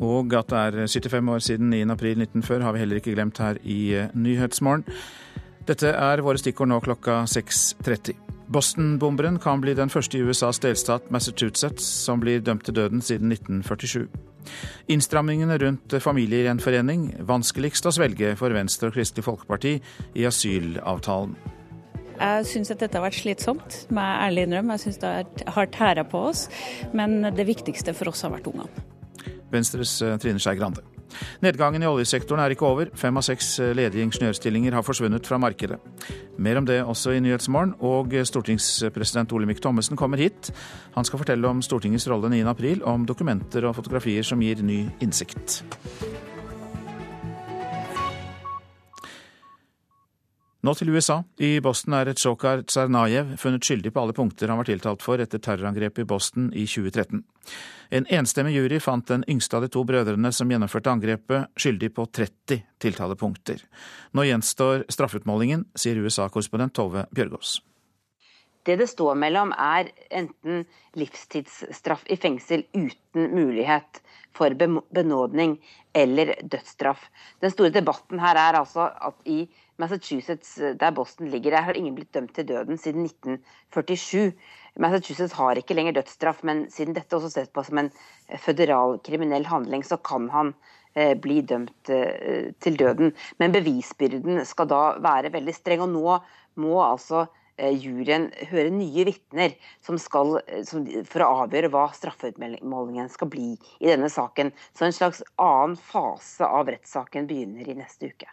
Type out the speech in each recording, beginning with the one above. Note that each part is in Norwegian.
Og at det er 75 år siden 9.4.1940 har vi heller ikke glemt her i eh, Nyhetsmorgen. Dette er våre stikkord nå klokka 6.30. Boston-bomberen kan bli den første i USAs delstat Massachusetts som blir dømt til døden siden 1947. Innstrammingene rundt familiegjenforening vanskeligst å svelge for Venstre og Kristelig Folkeparti i asylavtalen. Jeg syns at dette har vært slitsomt, jeg ærlig innrømme. Jeg syns det har tæra på oss. Men det viktigste for oss har vært ungene. Venstres eh, Trine Skei Grande. Nedgangen i oljesektoren er ikke over. Fem av seks eh, ledige ingeniørstillinger har forsvunnet fra markedet. Mer om det også i Nyhetsmorgen, og stortingspresident Olemic Thommessen kommer hit. Han skal fortelle om Stortingets rolle 9.4, om dokumenter og fotografier som gir ny innsikt. Nå til USA. I Boston er Tsjokar Tsarnajev funnet skyldig på alle punkter han var tiltalt for etter terrorangrepet i Boston i 2013. En enstemmig jury fant den yngste av de to brødrene som gjennomførte angrepet, skyldig på 30 tiltalepunkter. Nå gjenstår straffutmålingen, sier USA-korrespondent Tove Bjørgaas. Det det står mellom, er enten livstidsstraff i fengsel uten mulighet for benådning eller dødsstraff. Den store debatten her er altså at i Massachusetts, der Boston ligger, der har ingen blitt dømt til døden siden 1947. Massachusetts har ikke lenger dødsstraff, men siden dette også ses på som en føderal kriminell handling, så kan han eh, bli dømt eh, til døden. Men bevisbyrden skal da være veldig streng. Og nå må altså eh, juryen høre nye vitner for å avgjøre hva straffeutmålingen skal bli i denne saken. Så en slags annen fase av rettssaken begynner i neste uke.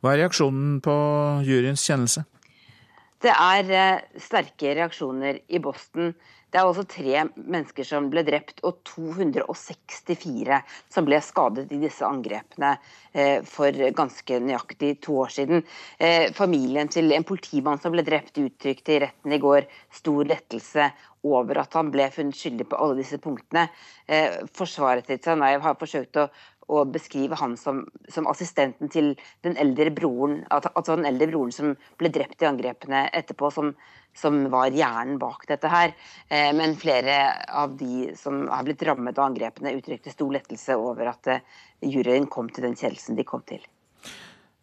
Hva er reaksjonen på juryens kjennelse? Det er eh, sterke reaksjoner i Boston. Det er også tre mennesker som ble drept, og 264 som ble skadet i disse angrepene eh, for ganske nøyaktig to år siden. Eh, familien til en politimann som ble drept, uttrykte i retten i går stor lettelse over at han ble funnet skyldig på alle disse punktene. Forsvaret til Tsarnaev har forsøkt å å beskrive han som, som, assistenten til den eldre broren, altså den eldre broren som ble drept i angrepene etterpå, som, som var hjernen bak dette her. Eh, men flere av de som har blitt rammet av angrepene, uttrykte stor lettelse over at eh, juryen kom til den kjennelsen de kom til.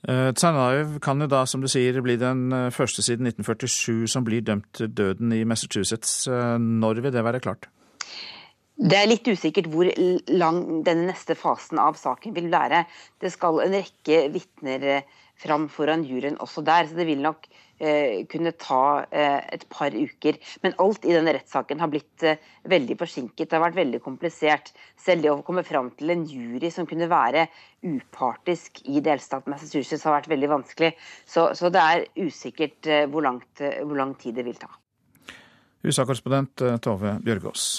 Eh, Tsarnaev kan jo da, som du sier, bli den første siden 1947 som blir dømt til døden i Massachusetts. Når vil det være klart? Det er litt usikkert hvor lang denne neste fasen av saken vil være. Det skal en rekke vitner eh, fram foran juryen også der, så det vil nok eh, kunne ta eh, et par uker. Men alt i denne rettssaken har blitt veldig forsinket. Det har vært veldig komplisert. Selv det å komme fram til en jury som kunne være upartisk i delstaten Massachusetts har vært veldig vanskelig. Så, så det er usikkert hvor, langt, hvor lang tid det vil ta. USA-korrespondent Tove Bjørgaas.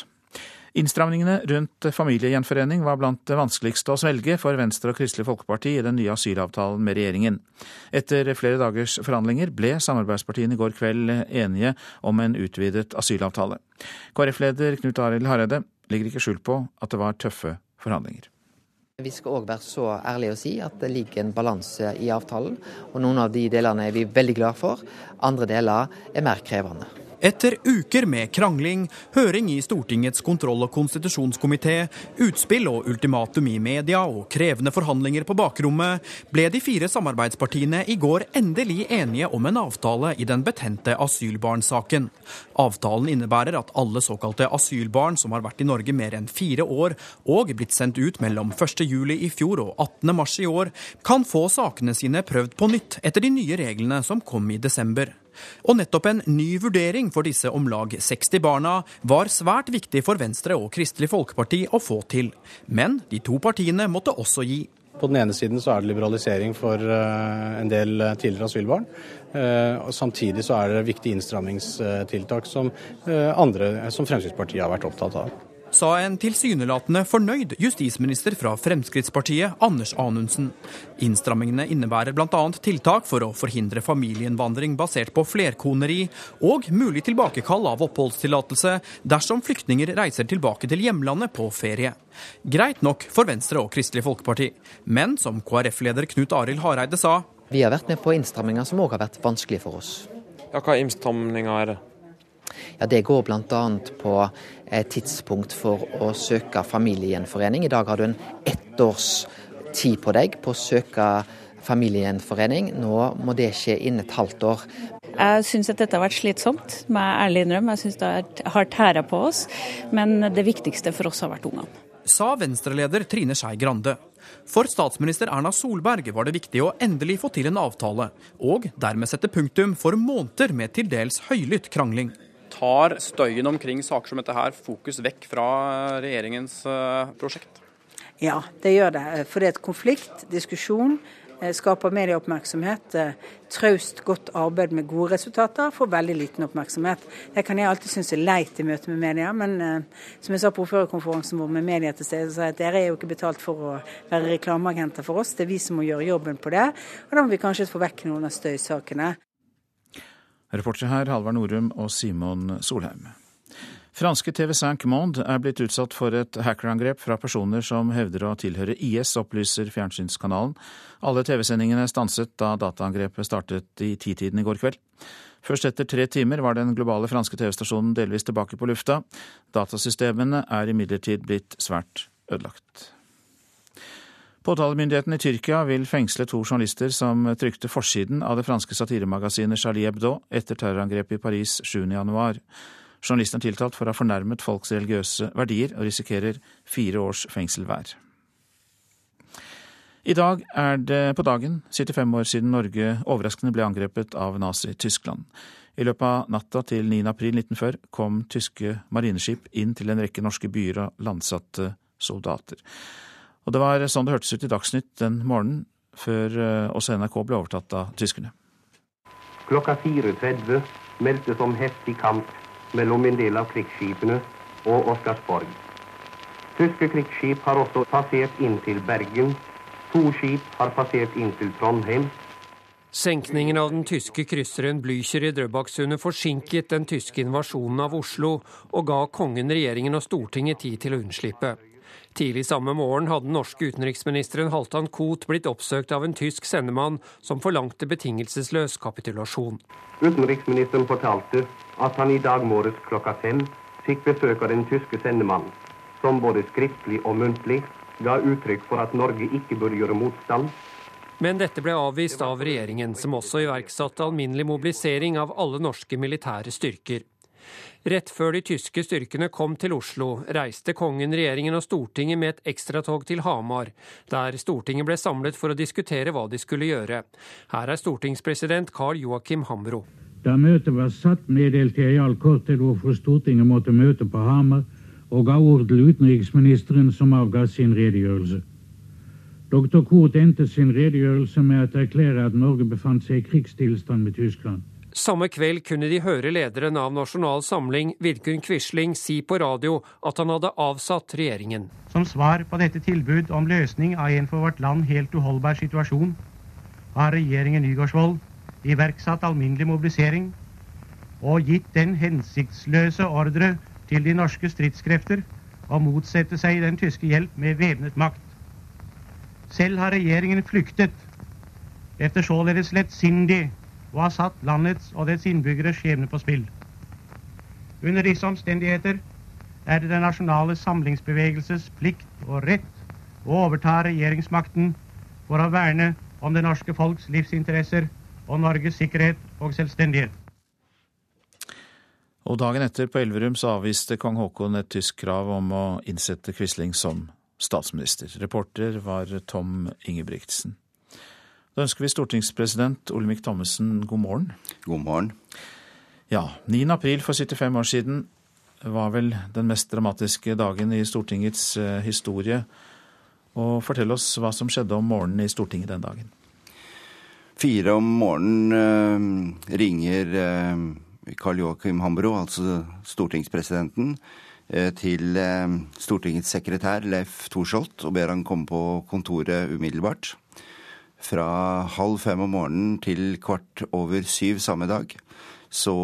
Innstramningene rundt familiegjenforening var blant det vanskeligste å svelge for Venstre og Kristelig Folkeparti i den nye asylavtalen med regjeringen. Etter flere dagers forhandlinger ble samarbeidspartiene i går kveld enige om en utvidet asylavtale. KrF-leder Knut Arild Hareide legger ikke skjul på at det var tøffe forhandlinger. Vi skal òg være så ærlige å si at det ligger en balanse i avtalen. og Noen av de delene er vi veldig glad for, andre deler er mer krevende. Etter uker med krangling, høring i Stortingets kontroll- og konstitusjonskomité, utspill og ultimatum i media og krevende forhandlinger på bakrommet, ble de fire samarbeidspartiene i går endelig enige om en avtale i den betente asylbarnsaken. Avtalen innebærer at alle såkalte asylbarn som har vært i Norge mer enn fire år og blitt sendt ut mellom 1.7 i fjor og 18.3 i år, kan få sakene sine prøvd på nytt etter de nye reglene som kom i desember. Og nettopp en ny vurdering for disse om lag 60 barna var svært viktig for Venstre og Kristelig Folkeparti å få til. Men de to partiene måtte også gi. På den ene siden så er det liberalisering for eh, en del tidligere asylbarn. Eh, samtidig så er det viktige innstrammingstiltak som, eh, andre, som Fremskrittspartiet har vært opptatt av sa en tilsynelatende fornøyd justisminister fra Fremskrittspartiet, Anders Anundsen. Innstrammingene innebærer bl.a. tiltak for å forhindre familieinnvandring basert på flerkoneri, og mulig tilbakekall av oppholdstillatelse dersom flyktninger reiser tilbake til hjemlandet på ferie. Greit nok for Venstre og Kristelig Folkeparti, men som KrF-leder Knut Arild Hareide sa Vi har vært med på innstramminger som òg har vært vanskelig for oss. Ja, Hva innstramminger er det? Ja, Det går bl.a. på tidspunkt for å søke familiegjenforening. I dag har du en ett års tid på deg på å søke familiegjenforening. Nå må det skje innen et halvt år. Jeg syns at dette har vært slitsomt, må jeg ærlig innrømme. Jeg syns det har tæra på oss. Men det viktigste for oss har vært ungene. Sa Venstre-leder Trine Skei Grande. For statsminister Erna Solberg var det viktig å endelig få til en avtale, og dermed sette punktum for måneder med til dels høylytt krangling. Tar støyen omkring saker som dette her fokus vekk fra regjeringens eh, prosjekt? Ja, det gjør det. For det er et konflikt, diskusjon, Eh, skaper medieoppmerksomhet. Eh, traust, godt arbeid med gode resultater får veldig liten oppmerksomhet. Det kan jeg alltid synes er leit i møte med media, men eh, som jeg sa på ordførerkonferansen vår med media til stede, så at dere er jo ikke betalt for å være reklameagenter for oss, det er vi som må gjøre jobben på det. Og da må vi kanskje få vekk noen av støysakene. Reportere her Halvard Norum og Simon Solheim. Franske TV5 Monde er blitt utsatt for et hackerangrep fra personer som hevder å tilhøre IS, opplyser fjernsynskanalen. Alle TV-sendingene stanset da dataangrepet startet i titiden i går kveld. Først etter tre timer var den globale franske TV-stasjonen delvis tilbake på lufta. Datasystemene er imidlertid blitt svært ødelagt. Påtalemyndigheten i Tyrkia vil fengsle to journalister som trykte forsiden av det franske satiremagasinet Charlie Hebdo etter terrorangrepet i Paris 7.1. Journalisten er tiltalt for å ha fornærmet folks religiøse verdier og risikerer fire års fengsel hver. I dag er det på dagen 75 år siden Norge overraskende ble angrepet av Nazi-Tyskland. I løpet av natta til 9. april 1940 kom tyske marineskip inn til en rekke norske byer og landsatte soldater. Og det var sånn det hørtes ut i Dagsnytt den morgenen, før eh, også NRK ble overtatt av tyskerne. Klokka 4.30 meldtes om heftig kamp mellom en del av krigsskipene og Oscarsborg. Tyske krigsskip har også passert inn til Bergen. To skip har passert inn til Trondheim. Senkningen av den tyske krysseren Blücher i Drøbaksundet forsinket den tyske invasjonen av Oslo, og ga kongen, regjeringen og Stortinget tid til å unnslippe. Tidlig samme morgen hadde den norske utenriksministeren Halvdan Koht blitt oppsøkt av en tysk sendemann som forlangte betingelsesløs kapitulasjon. Utenriksministeren fortalte at han i dag morges klokka fem fikk besøk av den tyske sendemannen, som både skriftlig og muntlig ga uttrykk for at Norge ikke burde gjøre motstand. Men dette ble avvist av regjeringen, som også iverksatte alminnelig mobilisering av alle norske militære styrker. Rett før de tyske styrkene kom til Oslo, reiste kongen, regjeringen og Stortinget med et ekstratog til Hamar, der Stortinget ble samlet for å diskutere hva de skulle gjøre. Her er stortingspresident Carl Joakim Hambro. Da møtet var satt, meddelte jeg i all korthet hvorfor Stortinget måtte møte på Hamar, og ga ord til utenriksministeren, som avga sin redegjørelse. Dr. Koht endte sin redegjørelse med å erklære at Norge befant seg i krigstilstand med Tyskland. Samme kveld kunne de høre lederen av Nasjonal Samling, Vidkun Quisling, si på radio at han hadde avsatt regjeringen. Som svar på dette tilbud om løsning av en for vårt land helt uholdbar situasjon, har regjeringen Nygaardsvold iverksatt alminnelig mobilisering og gitt den hensiktsløse ordre til de norske stridskrefter å motsette seg den tyske hjelp med væpnet makt. Selv har regjeringen flyktet efter således lettsindig å har satt landets og dets innbyggeres skjebne på spill. Under disse omstendigheter er det den nasjonale samlingsbevegelses plikt og rett å overta regjeringsmakten for å verne om det norske folks livsinteresser og Norges sikkerhet og selvstendighet. Og dagen etter, på Elverum, så avviste kong Haakon et tysk krav om å innsette Quisling som statsminister. Reporter var Tom Ingebrigtsen. Da ønsker vi stortingspresident Olemic Thommessen god morgen. God morgen. Ja, 9. april for 75 år siden var vel den mest dramatiske dagen i Stortingets eh, historie. Og fortell oss hva som skjedde om morgenen i Stortinget den dagen. Fire om morgenen eh, ringer eh, Karl Joakim Hambro, altså stortingspresidenten, eh, til Stortingets sekretær Leif Thorsholt og ber han komme på kontoret umiddelbart. Fra halv fem om morgenen til kvart over syv samme dag så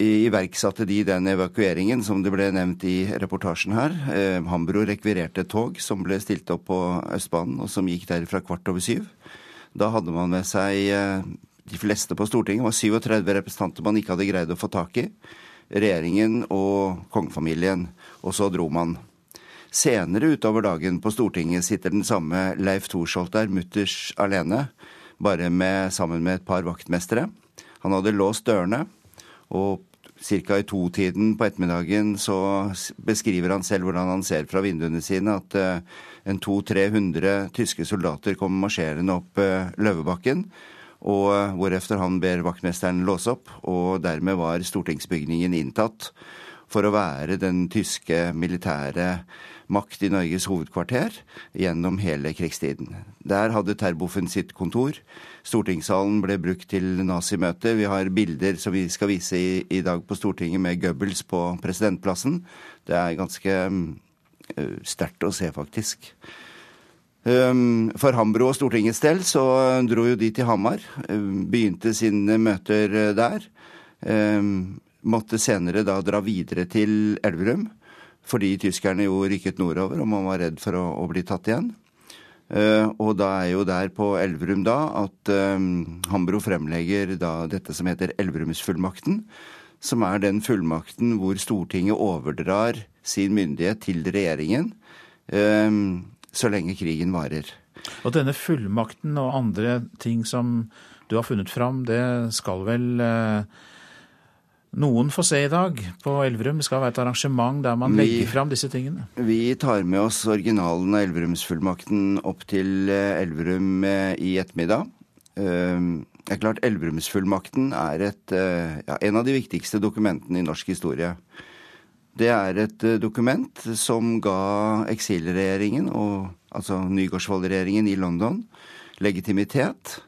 iverksatte de den evakueringen som det ble nevnt i reportasjen her. Hambro rekvirerte et tog som ble stilt opp på Østbanen, og som gikk derfra kvart over syv. Da hadde man med seg de fleste på Stortinget. Det var 37 representanter man ikke hadde greid å få tak i. Regjeringen og kongefamilien. Og så dro man. Senere utover dagen på Stortinget sitter den samme Leif Thorsholt der, mutters alene, bare med, sammen med et par vaktmestere. Han hadde låst dørene, og ca. i to-tiden på ettermiddagen så beskriver han selv hvordan han ser fra vinduene sine at uh, en 200-300 tyske soldater kommer marsjerende opp uh, Løvebakken. Og uh, hvorefter han ber vaktmesteren låse opp, og dermed var stortingsbygningen inntatt for å være den tyske militære makt i Norges hovedkvarter gjennom hele krigstiden. Der hadde Terboven sitt kontor. Stortingssalen ble brukt til nazimøte. Vi har bilder som vi skal vise i, i dag på Stortinget med Goebbels på presidentplassen. Det er ganske uh, sterkt å se, faktisk. Um, for Hambro og Stortingets del så dro jo de til Hamar. Um, begynte sine møter der. Um, måtte senere da dra videre til Elverum fordi tyskerne jo rykket nordover, og man var redd for å, å bli tatt igjen. Uh, og da er jo der på Elverum da at uh, Hambro fremlegger da dette som heter Elverumsfullmakten, som er den fullmakten hvor Stortinget overdrar sin myndighet til regjeringen uh, så lenge krigen varer. Og denne fullmakten og andre ting som du har funnet fram, det skal vel uh noen får se i dag på Elverum. Det skal være et arrangement der man vi, legger fram disse tingene. Vi tar med oss originalen av Elverumsfullmakten opp til eh, Elverum eh, i ettermiddag. Eh, det er klart Elverumsfullmakten er et, ja, en av de viktigste dokumentene i norsk historie. Det er et dokument som ga eksilregjeringen, altså Nygaardsvold-regjeringen i London, legitimitet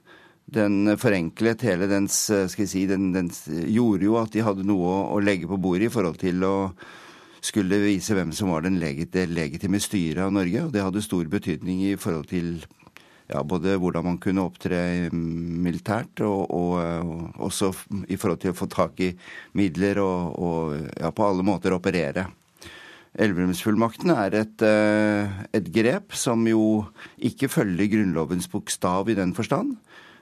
den forenklet hele dens skal jeg si, den, den, gjorde jo at de hadde noe å, legge på bordet i forhold til å skulle vise hvem som var legit, det legitime styret av Norge. Og det hadde stor betydning i forhold til ja, både hvordan man kunne opptre militært, og, og, og, også i forhold til å få tak i midler og, og ja, på alle måter operere. Elverumsfullmakten er et, eh, et grep som jo ikke følger Grunnlovens bokstav i den forstand.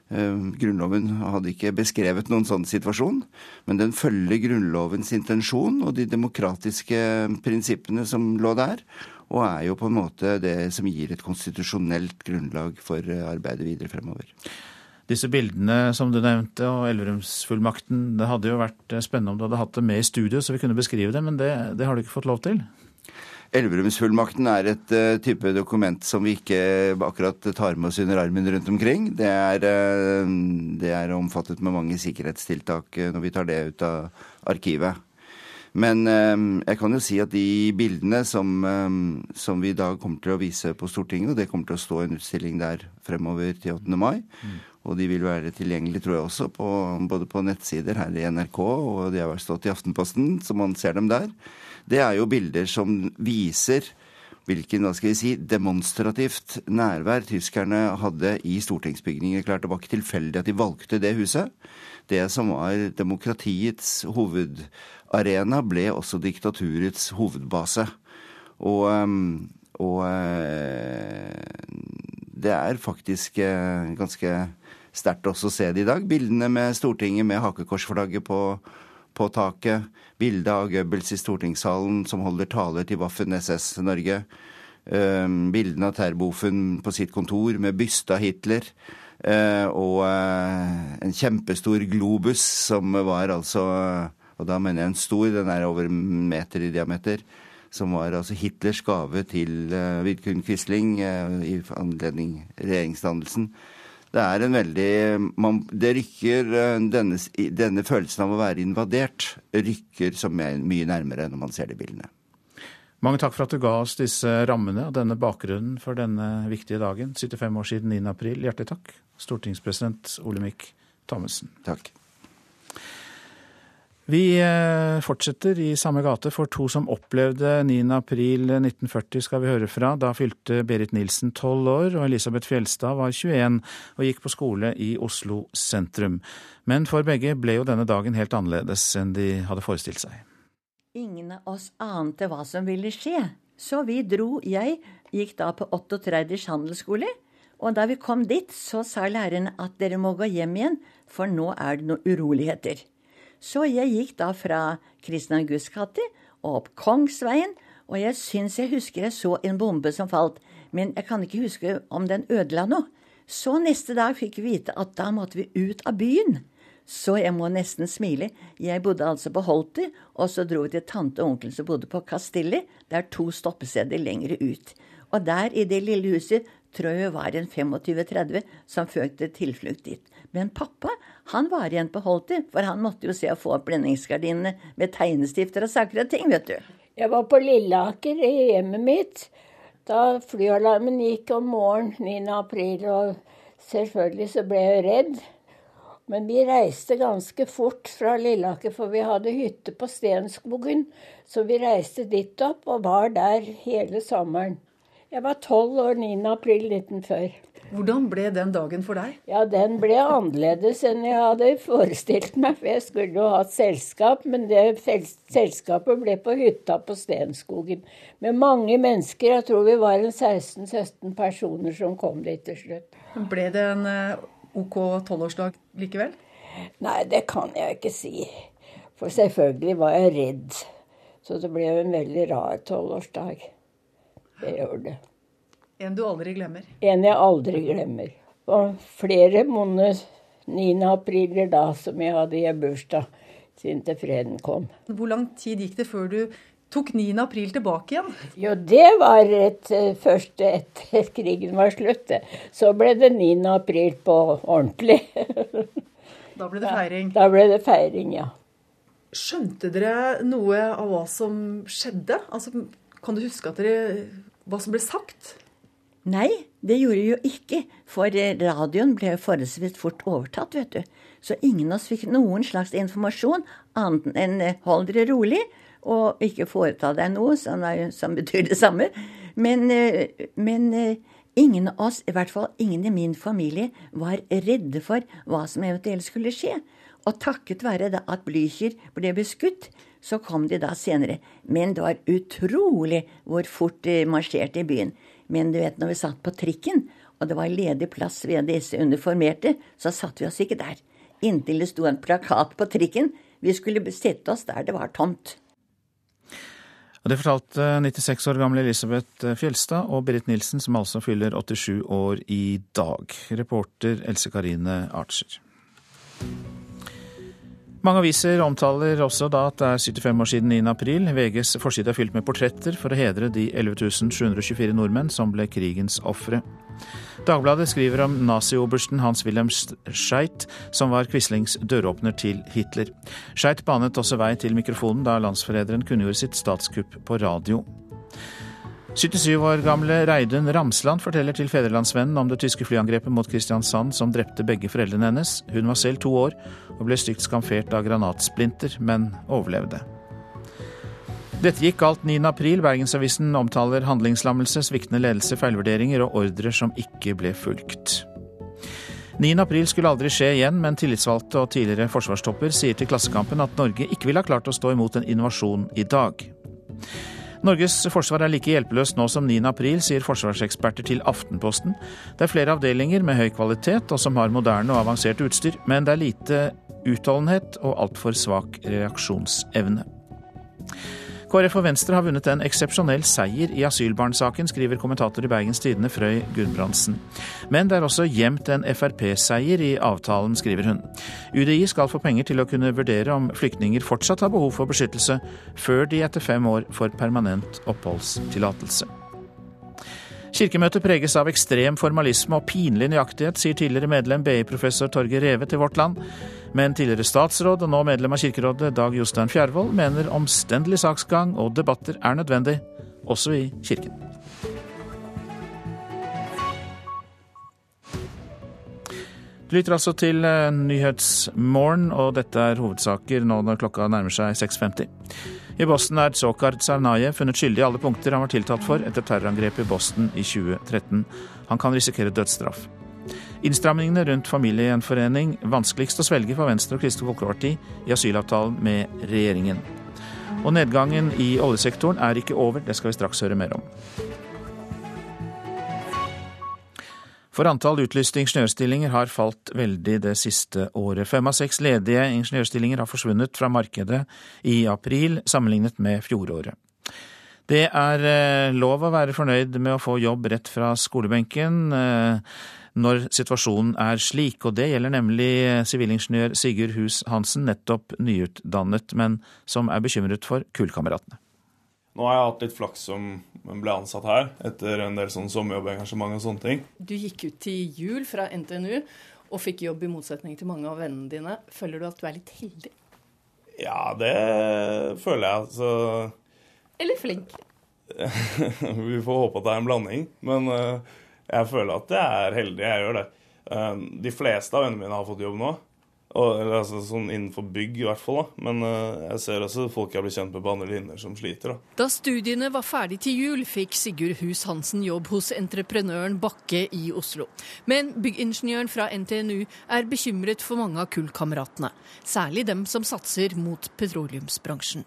Eh, Grunnloven hadde ikke beskrevet noen sånn situasjon, men den følger Grunnlovens intensjon og de demokratiske prinsippene som lå der, og er jo på en måte det som gir et konstitusjonelt grunnlag for eh, arbeidet videre fremover. Disse bildene som du nevnte, og Elverumsfullmakten, det hadde jo vært eh, spennende om du hadde hatt det med i studio, så vi kunne beskrive det, men det, det har du ikke fått lov til? Elverumsfullmakten er et uh, type dokument som vi ikke akkurat tar med oss under armen rundt omkring. Det er, uh, det er omfattet med mange sikkerhetstiltak uh, når vi tar det ut av arkivet. Men jeg kan jo si at de bildene som, som, vi i dag kommer til å vise på Stortinget, og det kommer til å stå en utstilling der fremover til 8. mai, mm. og de vil være tilgjengelige, tror jeg også, på, både på nettsider her i NRK, og de har vært stått i Aftenposten, så man ser dem der det er jo bilder som viser hvilken hva skal vi si, demonstrativt nærvær tyskerne hadde i stortingsbygningen. Klart Det var ikke tilfeldig at de valgte det huset. Det som var demokratiets hovedarena, ble også diktaturets hovedbase. Og, ehm, og eh, det er faktisk eh, ganske sterkt også å se det i dag. Bildene med Stortinget med hakekorsflagget på, på taket bilde av Goebbels i stortingssalen som holder tale til Waffen SS Norge. Uh, bildene av Terboven på sitt kontor med byste av Hitler. Uh, og uh, en kjempestor globus som var altså Og da mener jeg en stor, den er over en meter i diameter. Som var altså Hitlers gave til uh, Vidkun Quisling i anledning regjeringsdannelsen. Det er en veldig man, Det rykker eh, denne, denne, følelsen av å være invadert rykker så mye nærmere når man ser de bildene. Mange takk for at du ga oss disse rammene og denne bakgrunnen for denne viktige dagen. 75 år siden 9. april. Hjertelig takk, stortingspresident Olemic Thommessen. Takk. Vi eh, fortsetter i samme gate, for to som opplevde 9.4.1940 skal vi høre fra. Da fylte Berit Nilsen tolv år, og Elisabeth Fjelstad var 21 og gikk på skole i Oslo sentrum. Men for begge ble jo denne dagen helt annerledes enn de hadde forestilt seg. Ingen av oss ante hva som ville skje, så vi dro. Jeg gikk da på 38. handelsskole Og da vi kom dit, så sa læreren at dere må gå hjem igjen, for nå er det noen uroligheter. Så jeg gikk da fra Kristian Augusts gate og opp Kongsveien, og jeg syns jeg husker jeg så en bombe som falt, men jeg kan ikke huske om den ødela noe. Så neste dag fikk vi vite at da måtte vi ut av byen. Så jeg må nesten smile. Jeg bodde altså på Holter, og så dro vi til tante og onkelen som bodde på Castilli. Det er to stoppesteder lengre ut. Og der i det lille huset tror jeg var en 25-30 som følte tilflukt dit. Men pappa han var igjen på Holter, for han måtte jo se å få opp blendingsgardinene med tegnestifter og saker og ting, vet du. Jeg var på Lilleaker i hjemmet mitt da flyalarmen gikk om morgenen 9. april, og selvfølgelig så ble jeg redd. Men vi reiste ganske fort fra Lilleaker, for vi hadde hytte på Stenskogen. Så vi reiste dit opp og var der hele sommeren. Jeg var tolv år 9. april 1940. Hvordan ble den dagen for deg? Ja, Den ble annerledes enn jeg hadde forestilt meg. For jeg skulle jo ha et selskap, men det selskapet ble på hytta på Stenskogen. Med mange mennesker. Jeg tror vi var en 16-17 personer som kom dit til slutt. Ble det en eh, OK tolvårsdag likevel? Nei, det kan jeg ikke si. For selvfølgelig var jeg redd. Så det ble en veldig rar tolvårsdag. Det gjør det. En du aldri glemmer? En jeg aldri glemmer. Og flere måneder 9. apriler da som jeg hadde i bursdag, siden til freden kom. Hvor lang tid gikk det før du tok 9. april tilbake igjen? Jo, det var et eh, første etter krigen var slutt. Så ble det 9. april på ordentlig. da ble det feiring? Da, da ble det feiring, ja. Skjønte dere noe av hva som skjedde? Altså, kan du huske dere, hva som ble sagt? Nei, det gjorde vi jo ikke, for radioen ble forholdsvis fort overtatt, vet du. Så ingen av oss fikk noen slags informasjon annet enn eh, hold dere rolig og ikke foreta deg noe, som, er, som betyr det samme. Men, eh, men, eh, ingen av oss, i hvert fall ingen i min familie, var redde for hva som eventuelt skulle skje. Og takket være at Blücher ble beskutt, så kom de da senere. Men det var utrolig hvor fort de marsjerte i byen. Men du vet, når vi satt på trikken, og det var ledig plass ved disse uniformerte, så satt vi oss ikke der. Inntil det sto en plakat på trikken. Vi skulle sette oss der det var tomt. Det fortalte 96 år gamle Elisabeth Fjelstad og Berit Nilsen, som altså fyller 87 år i dag. Reporter Else Karine Archer. Mange aviser omtaler også da at det er 75 år siden 9. april. VGs forside er fylt med portretter for å hedre de 11 724 nordmenn som ble krigens ofre. Dagbladet skriver om naziobersten Hans-Wilhelm Scheit, som var Quislings døråpner til Hitler. Scheit banet også vei til mikrofonen da landsforræderen kunngjorde sitt statskupp på radio. 77 år gamle Reidun Ramsland forteller til Fedrelandsvennen om det tyske flyangrepet mot Kristiansand som drepte begge foreldrene hennes. Hun var selv to år og ble stygt skamfert av granatsplinter, men overlevde. Dette gikk galt 9. april. Bergensavisen omtaler handlingslammelse, sviktende ledelse, feilvurderinger og ordre som ikke ble fulgt. 9. april skulle aldri skje igjen, men tillitsvalgte og tidligere forsvarstopper sier til Klassekampen at Norge ikke ville ha klart å stå imot en invasjon i dag. Norges forsvar er like hjelpeløst nå som 9. april, sier forsvarseksperter til Aftenposten. Det er flere avdelinger med høy kvalitet og som har moderne og avansert utstyr, men det er lite utholdenhet og altfor svak reaksjonsevne. KrF og Venstre har vunnet en eksepsjonell seier i asylbarnsaken, skriver kommentator i Bergens Tidende Frøy Gudbrandsen. Men det er også gjemt en Frp-seier i avtalen, skriver hun. UDI skal få penger til å kunne vurdere om flyktninger fortsatt har behov for beskyttelse, før de etter fem år får permanent oppholdstillatelse. Kirkemøtet preges av ekstrem formalisme og pinlig nøyaktighet, sier tidligere medlem BI-professor Torgeir Reve til Vårt Land. Men tidligere statsråd og nå medlem av Kirkerådet Dag Jostein Fjærvoll mener omstendelig saksgang og debatter er nødvendig, også i Kirken. Du lytter altså til eh, Nyhetsmorgen, og dette er hovedsaker nå når klokka nærmer seg 6.50. I Boston er Tsokar Tsarnaye funnet skyldig i alle punkter han var tiltalt for etter terrorangrepet i Boston i 2013. Han kan risikere dødsstraff. Innstramningene rundt familiegjenforening vanskeligst å svelge for Venstre og Kristelig Folkeparti i asylavtalen med regjeringen. Og nedgangen i oljesektoren er ikke over, det skal vi straks høre mer om. For antall utlyste ingeniørstillinger har falt veldig det siste året. Fem av seks ledige ingeniørstillinger har forsvunnet fra markedet i april, sammenlignet med fjoråret. Det er eh, lov å være fornøyd med å få jobb rett fra skolebenken eh, når situasjonen er slik, og det gjelder nemlig sivilingeniør Sigurd Hus Hansen, nettopp nyutdannet, men som er bekymret for kullkameratene. Nå har jeg hatt litt flaks som ble ansatt her, etter en del sånn sommerjobbengasjement og sånne ting. Du gikk ut til jul fra NTNU og fikk jobb i motsetning til mange av vennene dine. Føler du at du er litt heldig? Ja, det føler jeg. Så Eller flink? Vi får håpe at det er en blanding. Men eh, jeg føler at jeg er heldig. Jeg gjør det. Eh, de fleste av vennene mine har fått jobb nå. Og, altså, sånn innenfor bygg, i hvert fall. da. Men uh, jeg ser også folk jeg blir kjent med på andre linjer som sliter. da. Da studiene var ferdig til jul, fikk Sigurd Hus Hansen jobb hos entreprenøren Bakke i Oslo. Men byggingeniøren fra NTNU er bekymret for mange av kullkameratene. Særlig dem som satser mot petroleumsbransjen.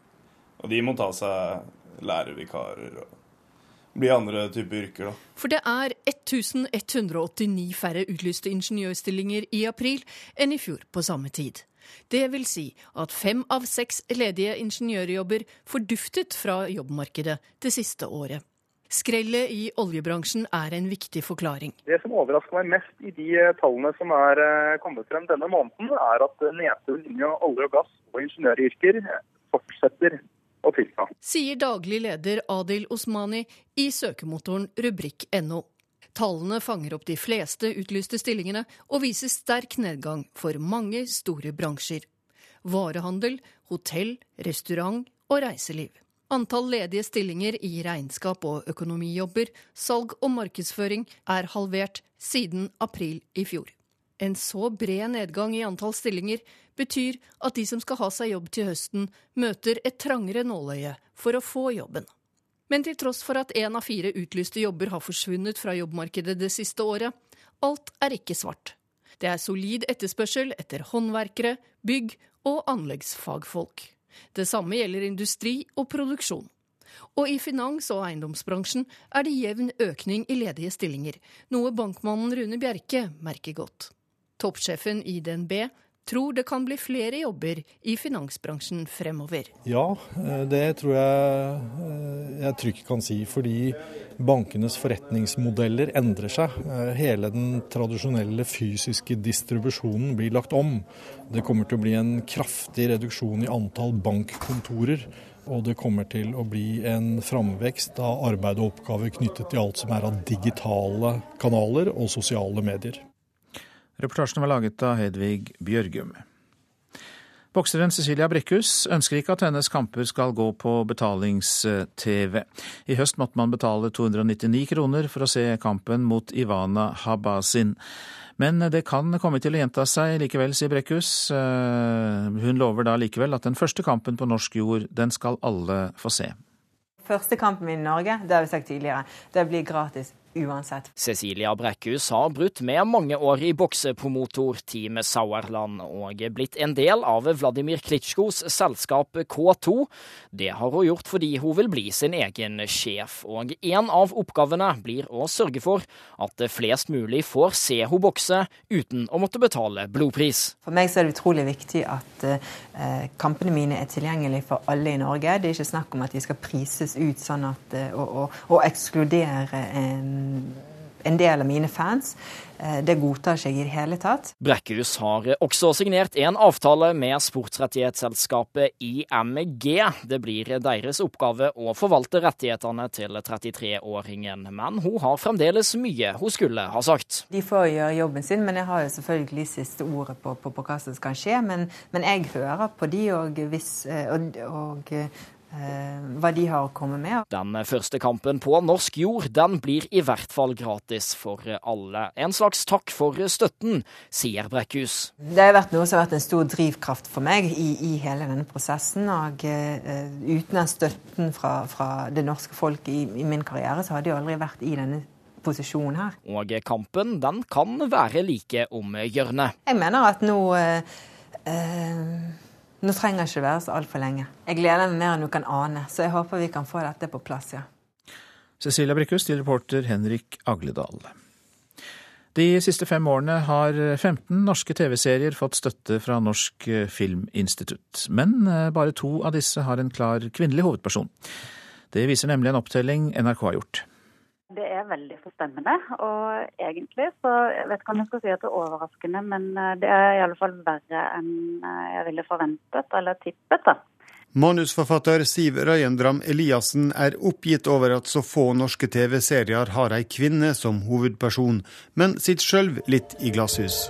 Og de må ta seg lærervikarer og bli andre typer yrker, da. For det er 1189 færre utlyste ingeniørstillinger i april enn i fjor på samme tid. Det vil si at fem av seks ledige ingeniørjobber forduftet fra jobbmarkedet det siste året. Skrellet i oljebransjen er en viktig forklaring. Det som overrasker meg mest i de eh, tallene som er eh, kommet frem denne måneden, er at nedturen innen olje og gass og ingeniøryrker fortsetter å tilta. Sier daglig leder Adil Osmani i søkemotoren rubrikk.no. Tallene fanger opp de fleste utlyste stillingene og viser sterk nedgang for mange store bransjer. Varehandel, hotell, restaurant og reiseliv. Antall ledige stillinger i regnskap og økonomijobber, salg og markedsføring er halvert siden april i fjor. En så bred nedgang i antall stillinger betyr at de som skal ha seg jobb til høsten, møter et trangere nåløye for å få jobben. Men til tross for at én av fire utlyste jobber har forsvunnet fra jobbmarkedet det siste året, alt er ikke svart. Det er solid etterspørsel etter håndverkere, bygg og anleggsfagfolk. Det samme gjelder industri og produksjon. Og i finans- og eiendomsbransjen er det jevn økning i ledige stillinger, noe bankmannen Rune Bjerke merker godt. Toppsjefen i DNB tror det kan bli flere jobber i finansbransjen fremover. Ja, eh, det tror jeg eh, jeg trygt kan si. Fordi bankenes forretningsmodeller endrer seg. Eh, hele den tradisjonelle fysiske distribusjonen blir lagt om. Det kommer til å bli en kraftig reduksjon i antall bankkontorer. Og det kommer til å bli en framvekst av arbeid og oppgaver knyttet til alt som er av digitale kanaler og sosiale medier. Reportasjen var laget av Hedvig Bjørgum. Bokseren Cecilia Brekkhus ønsker ikke at hennes kamper skal gå på betalings-TV. I høst måtte man betale 299 kroner for å se kampen mot Ivana Habasin. Men det kan komme til å gjenta seg likevel, sier Brekkhus. Eh, hun lover da likevel at den første kampen på norsk jord, den skal alle få se. Første kampen min i Norge, det har vi sagt tidligere, det blir gratis uansett. Cecilia Brekkhus har brutt med mange år i boksepromotor Team Sauerland og blitt en del av Vladimir Klitsjkos selskap K2. Det har hun gjort fordi hun vil bli sin egen sjef, og en av oppgavene blir å sørge for at flest mulig får se henne bokse uten å måtte betale blodpris. For meg så er det utrolig viktig at eh, kampene mine er tilgjengelige for alle i Norge. Det er ikke snakk om at de skal prises ut sånn at, eh, og, og, og ekskludere en en del av mine fans. Eh, det godtar ikke jeg i det hele tatt. Brekkhus har også signert en avtale med sportsrettighetsselskapet IMG. Det blir deres oppgave å forvalte rettighetene til 33-åringen, men hun har fremdeles mye hun skulle ha sagt. De får gjøre jobben sin, men jeg har jo selvfølgelig siste ordet på, på, på hva som skal skje. Men, men, jeg hører på de, og, hvis, eh, og, og Eh, hva de har å komme med. Den første kampen på norsk jord den blir i hvert fall gratis for alle. En slags takk for støtten, sier Brekkhus. Det har vært noe som har vært en stor drivkraft for meg i, i hele denne prosessen. og uh, Uten den støtten fra, fra, det norske folk i, i min karriere, så hadde jeg aldri vært i denne posisjonen her. Og kampen den kan være like om hjørnet. Jeg mener at nå uh, uh, nå trenger det ikke være så altfor lenge. Jeg gleder meg mer enn du kan ane, så jeg håper vi kan få dette på plass, ja. Cecilia Brekkhus til reporter Henrik Agledal. De siste fem årene har 15 norske TV-serier fått støtte fra Norsk Filminstitutt. Men bare to av disse har en klar kvinnelig hovedperson. Det viser nemlig en opptelling NRK har gjort. Det er veldig forstemmende. Og egentlig så jeg vet ikke om jeg skal si at det er overraskende, men det er i alle fall verre enn jeg ville forventet eller tippet. da. Manusforfatter Siv Røyendram Eliassen er oppgitt over at så få norske TV-serier har ei kvinne som hovedperson, men sitter sjøl litt i glasshus.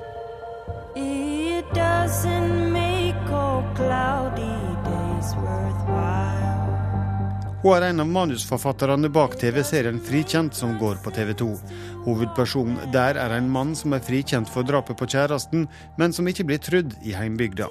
Hun er en av manusforfatterne bak TV-serien Frikjent, som går på TV 2. Hovedpersonen der er en mann som er frikjent for drapet på kjæresten, men som ikke blir trudd i heimbygda.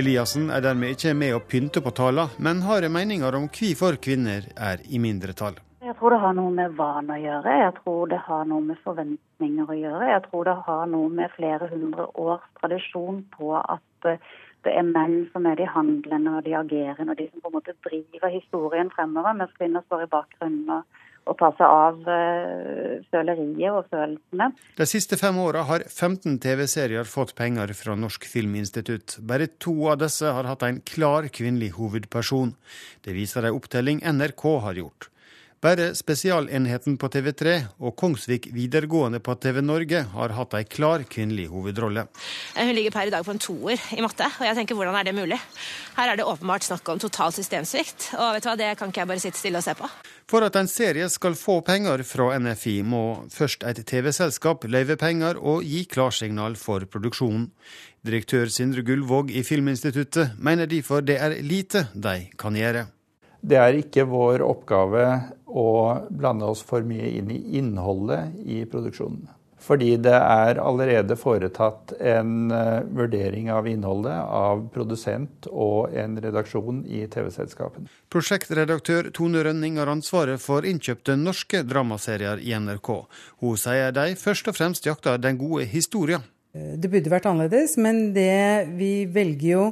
Eliassen er dermed ikke med å pynte på tala, men har meninger om hvorfor kvinner er i mindretall. Jeg tror det har noe med vane å gjøre, jeg tror det har noe med forventninger å gjøre. Jeg tror det har noe med flere hundre års tradisjon på at eh, det er menn som er de handlende og de agerende og de som på en måte driver historien fremover, mens kvinner står i bakgrunnen og og tar seg av uh, føleriet og følelsene. De siste fem åra har 15 TV-serier fått penger fra Norsk Filminstitutt. Bare to av disse har hatt en klar kvinnelig hovedperson. Det viser en opptelling NRK har gjort. Bare Spesialenheten på TV3 og Kongsvik videregående på TV Norge har hatt ei klar kvinnelig hovedrolle. Hun ligger per i dag på en toer i matte, og jeg tenker hvordan er det mulig? Her er det åpenbart snakk om total systemsvikt, og vet du hva, det kan ikke jeg bare sitte stille og se på. For at en serie skal få penger fra NFI, må først et TV-selskap løyve penger og gi klarsignal for produksjonen. Direktør Sindre Gullvåg i Filminstituttet mener derfor det er lite de kan gjøre. Det er ikke vår oppgave å blande oss for mye inn i innholdet i produksjonen. Fordi det er allerede foretatt en uh, vurdering av innholdet av produsent og en redaksjon i TV-selskapene. Prosjektredaktør Tone Rønning har ansvaret for innkjøpte norske dramaserier i NRK. Hun sier de først og fremst jakter den gode historien. Det burde vært annerledes, men det, vi velger jo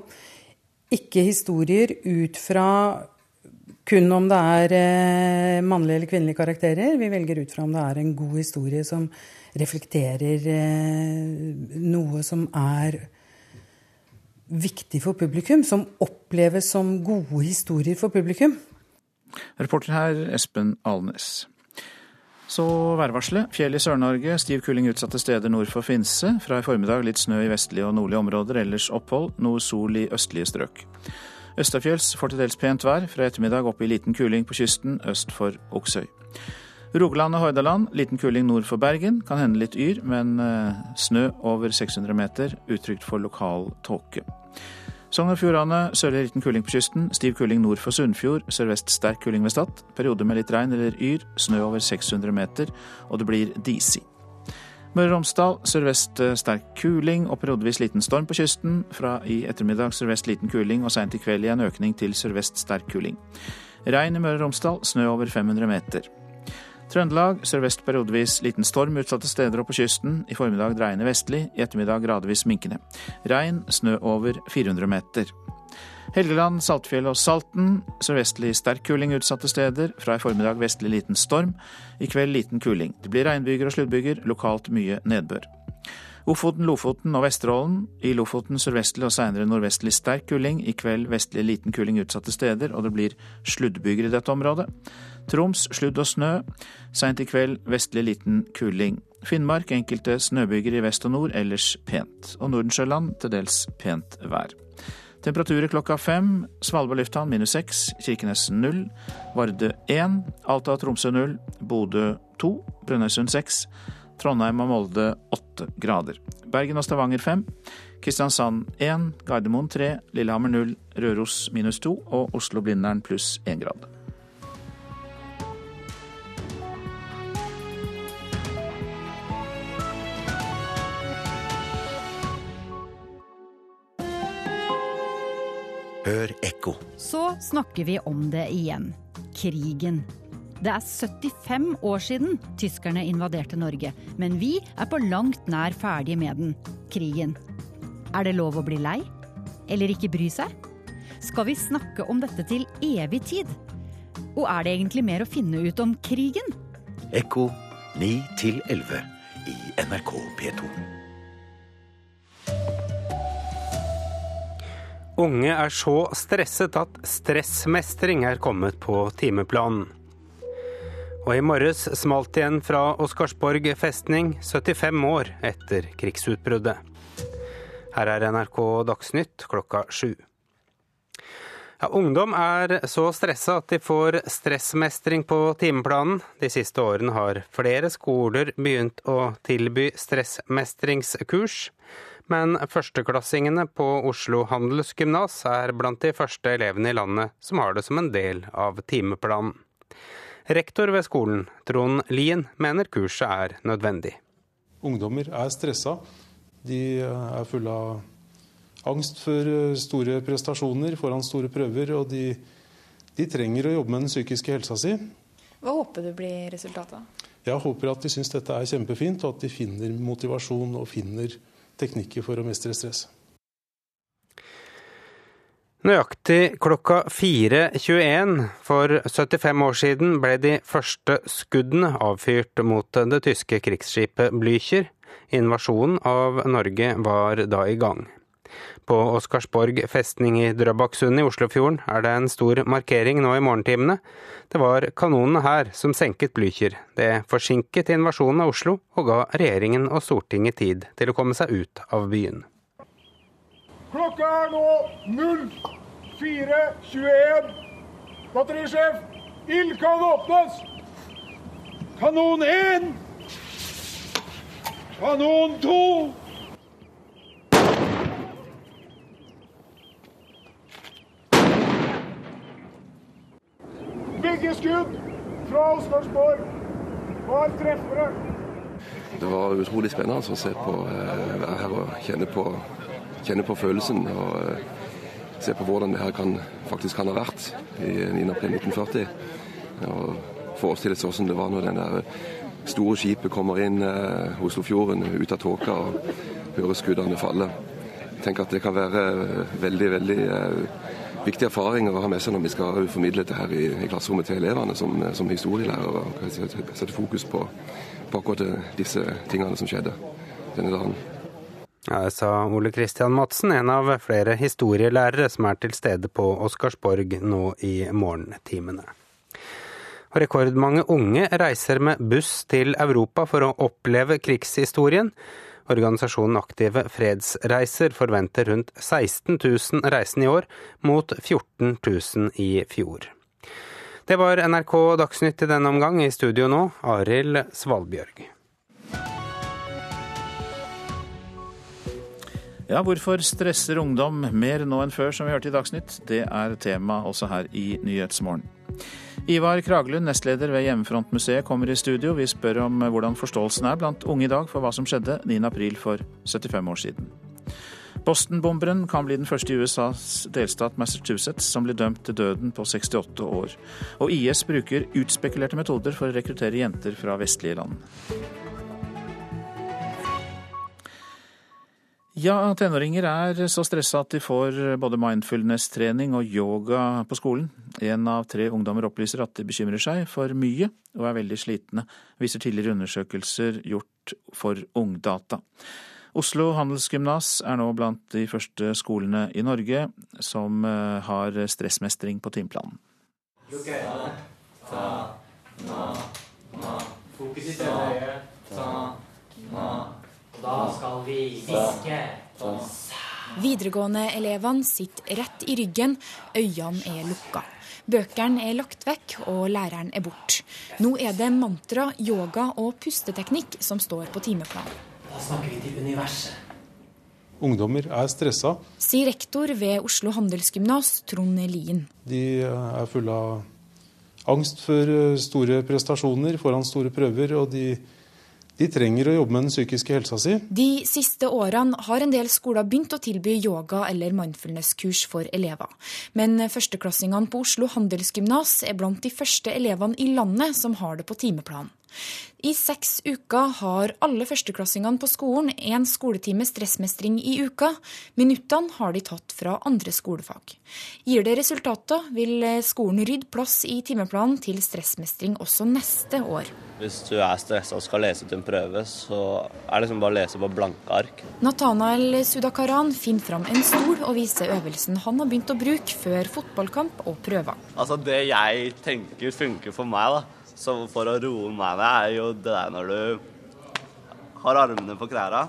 ikke historier ut fra kun om det er eh, mannlige eller kvinnelige karakterer. Vi velger ut fra om det er en god historie som reflekterer eh, noe som er viktig for publikum, som oppleves som gode historier for publikum. Reporter her Espen Alnes. Så værvarselet. Fjell i Sør-Norge, stiv kuling utsatte steder nord for Finse. Fra i formiddag litt snø i vestlige og nordlige områder, ellers opphold. Noe sol i østlige strøk. Østafjells får til dels pent vær. Fra ettermiddag opp i liten kuling på kysten øst for Oksøy. Rogaland og Hordaland liten kuling nord for Bergen. Kan hende litt yr, men eh, snø over 600 meter. Utrygt for lokal tåke. Sogn og Fjordane sørlig liten kuling på kysten. Stiv kuling nord for Sunnfjord. Sørvest sterk kuling ved Stad. Perioder med litt regn eller yr. Snø over 600 meter, og det blir disig. Møre og Romsdal sørvest eh, sterk kuling og periodevis liten storm på kysten. Fra i ettermiddag sørvest liten kuling og seint i kveld igjen økning til sørvest sterk kuling. Regn i Møre og Romsdal, snø over 500 meter. Trøndelag sørvest periodevis liten storm utsatte steder og på kysten. I formiddag dreiende vestlig, i ettermiddag gradvis minkende. Regn, snø over 400 meter. Helgeland, Saltfjell og Salten. Sørvestlig sterk kuling utsatte steder. Fra i formiddag vestlig liten storm. I kveld liten kuling. Det blir regnbyger og sluddbyger, lokalt mye nedbør. Ofoten, Lofoten og Vesterålen. I Lofoten sørvestlig og seinere nordvestlig sterk kuling. I kveld vestlig liten kuling utsatte steder, og det blir sluddbyger i dette området. Troms sludd og snø. Seint i kveld vestlig liten kuling. Finnmark enkelte snøbyger i vest og nord, ellers pent. Og Nordensjøland til dels pent vær. Temperaturer klokka fem. Svalbard lufthavn minus seks. Kirkenes null. Vardø én. Alta og Tromsø null. Bodø to. Brønnøysund seks. Trondheim og Molde åtte grader. Bergen og Stavanger fem. Kristiansand én. Gardermoen tre. Lillehammer null. Røros minus to. Og Oslo-Blindern pluss én grad. Hør ekko. Så snakker vi om det igjen. Krigen. Det er 75 år siden tyskerne invaderte Norge, men vi er på langt nær ferdige med den. Krigen. Er det lov å bli lei? Eller ikke bry seg? Skal vi snakke om dette til evig tid? Og er det egentlig mer å finne ut om krigen? Ekko 9 til 11. i NRK P2. Unge er så stresset at stressmestring er kommet på timeplanen. Og i morges smalt igjen fra Oscarsborg festning, 75 år etter krigsutbruddet. Her er NRK Dagsnytt klokka sju. Ja, ungdom er så stressa at de får stressmestring på timeplanen. De siste årene har flere skoler begynt å tilby stressmestringskurs. Men førsteklassingene på Oslo handelsgymnas er blant de første elevene i landet som har det som en del av timeplanen. Rektor ved skolen, Trond Lien, mener kurset er nødvendig. Ungdommer er stressa. De er fulle av angst for eh, store prestasjoner foran store prøver, og de, de trenger å jobbe med den psykiske helsa si. Hva håper du blir resultatet? Jeg håper at de syns dette er kjempefint, og at de finner motivasjon og finner teknikker for å mestre stress. Nøyaktig klokka 4.21 for 75 år siden ble de første skuddene avfyrt mot det tyske krigsskipet Blücher. Invasjonen av Norge var da i gang. På Oscarsborg festning i Drøbaksundet i Oslofjorden er det en stor markering nå i morgentimene. Det var kanonene her som senket Blücher. Det forsinket invasjonen av Oslo og ga regjeringen og Stortinget tid til å komme seg ut av byen. Klokka er nå 04.21. Batterisjef, ild kan åpnes! Kanon 1! Kanon 2! Begge skudd fra Oscarsborg var treffere. Det var utrolig spennende å se på, eh, være her og kjenne på, kjenne på følelsen. og eh, Se på hvordan det her kan, faktisk kan ha vært i 9. april 1940. Og Forestille seg hvordan det var når den der store skipet kommer inn eh, Oslofjorden ut av tåka og hører skuddene falle. Tenker at det kan være veldig, veldig eh, viktige erfaringer å ha med seg når vi skal formidle dette her i, i klasserommet til elevene som, som historielærere. Sette fokus på, på akkurat disse tingene som skjedde denne dagen. Ja, det sa Ole Kristian Madsen, en av flere historielærere som er til stede på Oscarsborg nå i morgentimene. Og rekordmange unge reiser med buss til Europa for å oppleve krigshistorien. Organisasjonen Aktive Fredsreiser forventer rundt 16 000 reisende i år, mot 14 000 i fjor. Det var NRK Dagsnytt i denne omgang. I studio nå, Arild Svalbjørg. Ja, hvorfor stresser ungdom mer nå enn før, som vi hørte i Dagsnytt? Det er tema også her i Nyhetsmorgen. Ivar Kragelund, nestleder ved Hjemmefrontmuseet, kommer i studio. Vi spør om hvordan forståelsen er blant unge i dag for hva som skjedde 9.4 for 75 år siden. Boston-bomberen kan bli den første i USAs delstat Massachusetts som blir dømt til døden på 68 år. Og IS bruker utspekulerte metoder for å rekruttere jenter fra vestlige land. Ja, tenåringer er så stressa at de får både mindfulness-trening og yoga på skolen. En av tre ungdommer opplyser at de bekymrer seg for mye og er veldig slitne, viser tidligere undersøkelser gjort for Ungdata. Oslo handelsgymnas er nå blant de første skolene i Norge som eh, har stressmestring på timeplanen. Fokus i øyet. Ta, na. Da skal vi fiske. Videregående-elevene sitter rett i ryggen, øynene er lukka. Bøkene er lagt vekk, og læreren er borte. Nå er det mantra, yoga og pusteteknikk som står på timeplanen. Da snakker vi til universet. Ungdommer er stressa. Sier rektor ved Oslo handelsgymnas, Trond Lien. De er fulle av angst for eh, store prestasjoner foran store prøver, og de de trenger å jobbe med den psykiske helsa si. De siste årene har en del skoler begynt å tilby yoga- eller mindfulness-kurs for elever. Men førsteklassingene på Oslo handelsgymnas er blant de første elevene i landet som har det på timeplanen. I seks uker har alle førsteklassingene på skolen én skoletime stressmestring i uka. Minuttene har de tatt fra andre skolefag. Gir det resultater, vil skolen rydde plass i timeplanen til stressmestring også neste år. Hvis du er stressa og skal lese til en prøve, så er det liksom bare å lese på blanke ark. Nathanael Sudakaran finner fram en stol og viser øvelsen han har begynt å bruke før fotballkamp og prøver. Altså Det jeg tenker funker for meg, da så for å roe meg ned, er jo det der når du har armene på knærne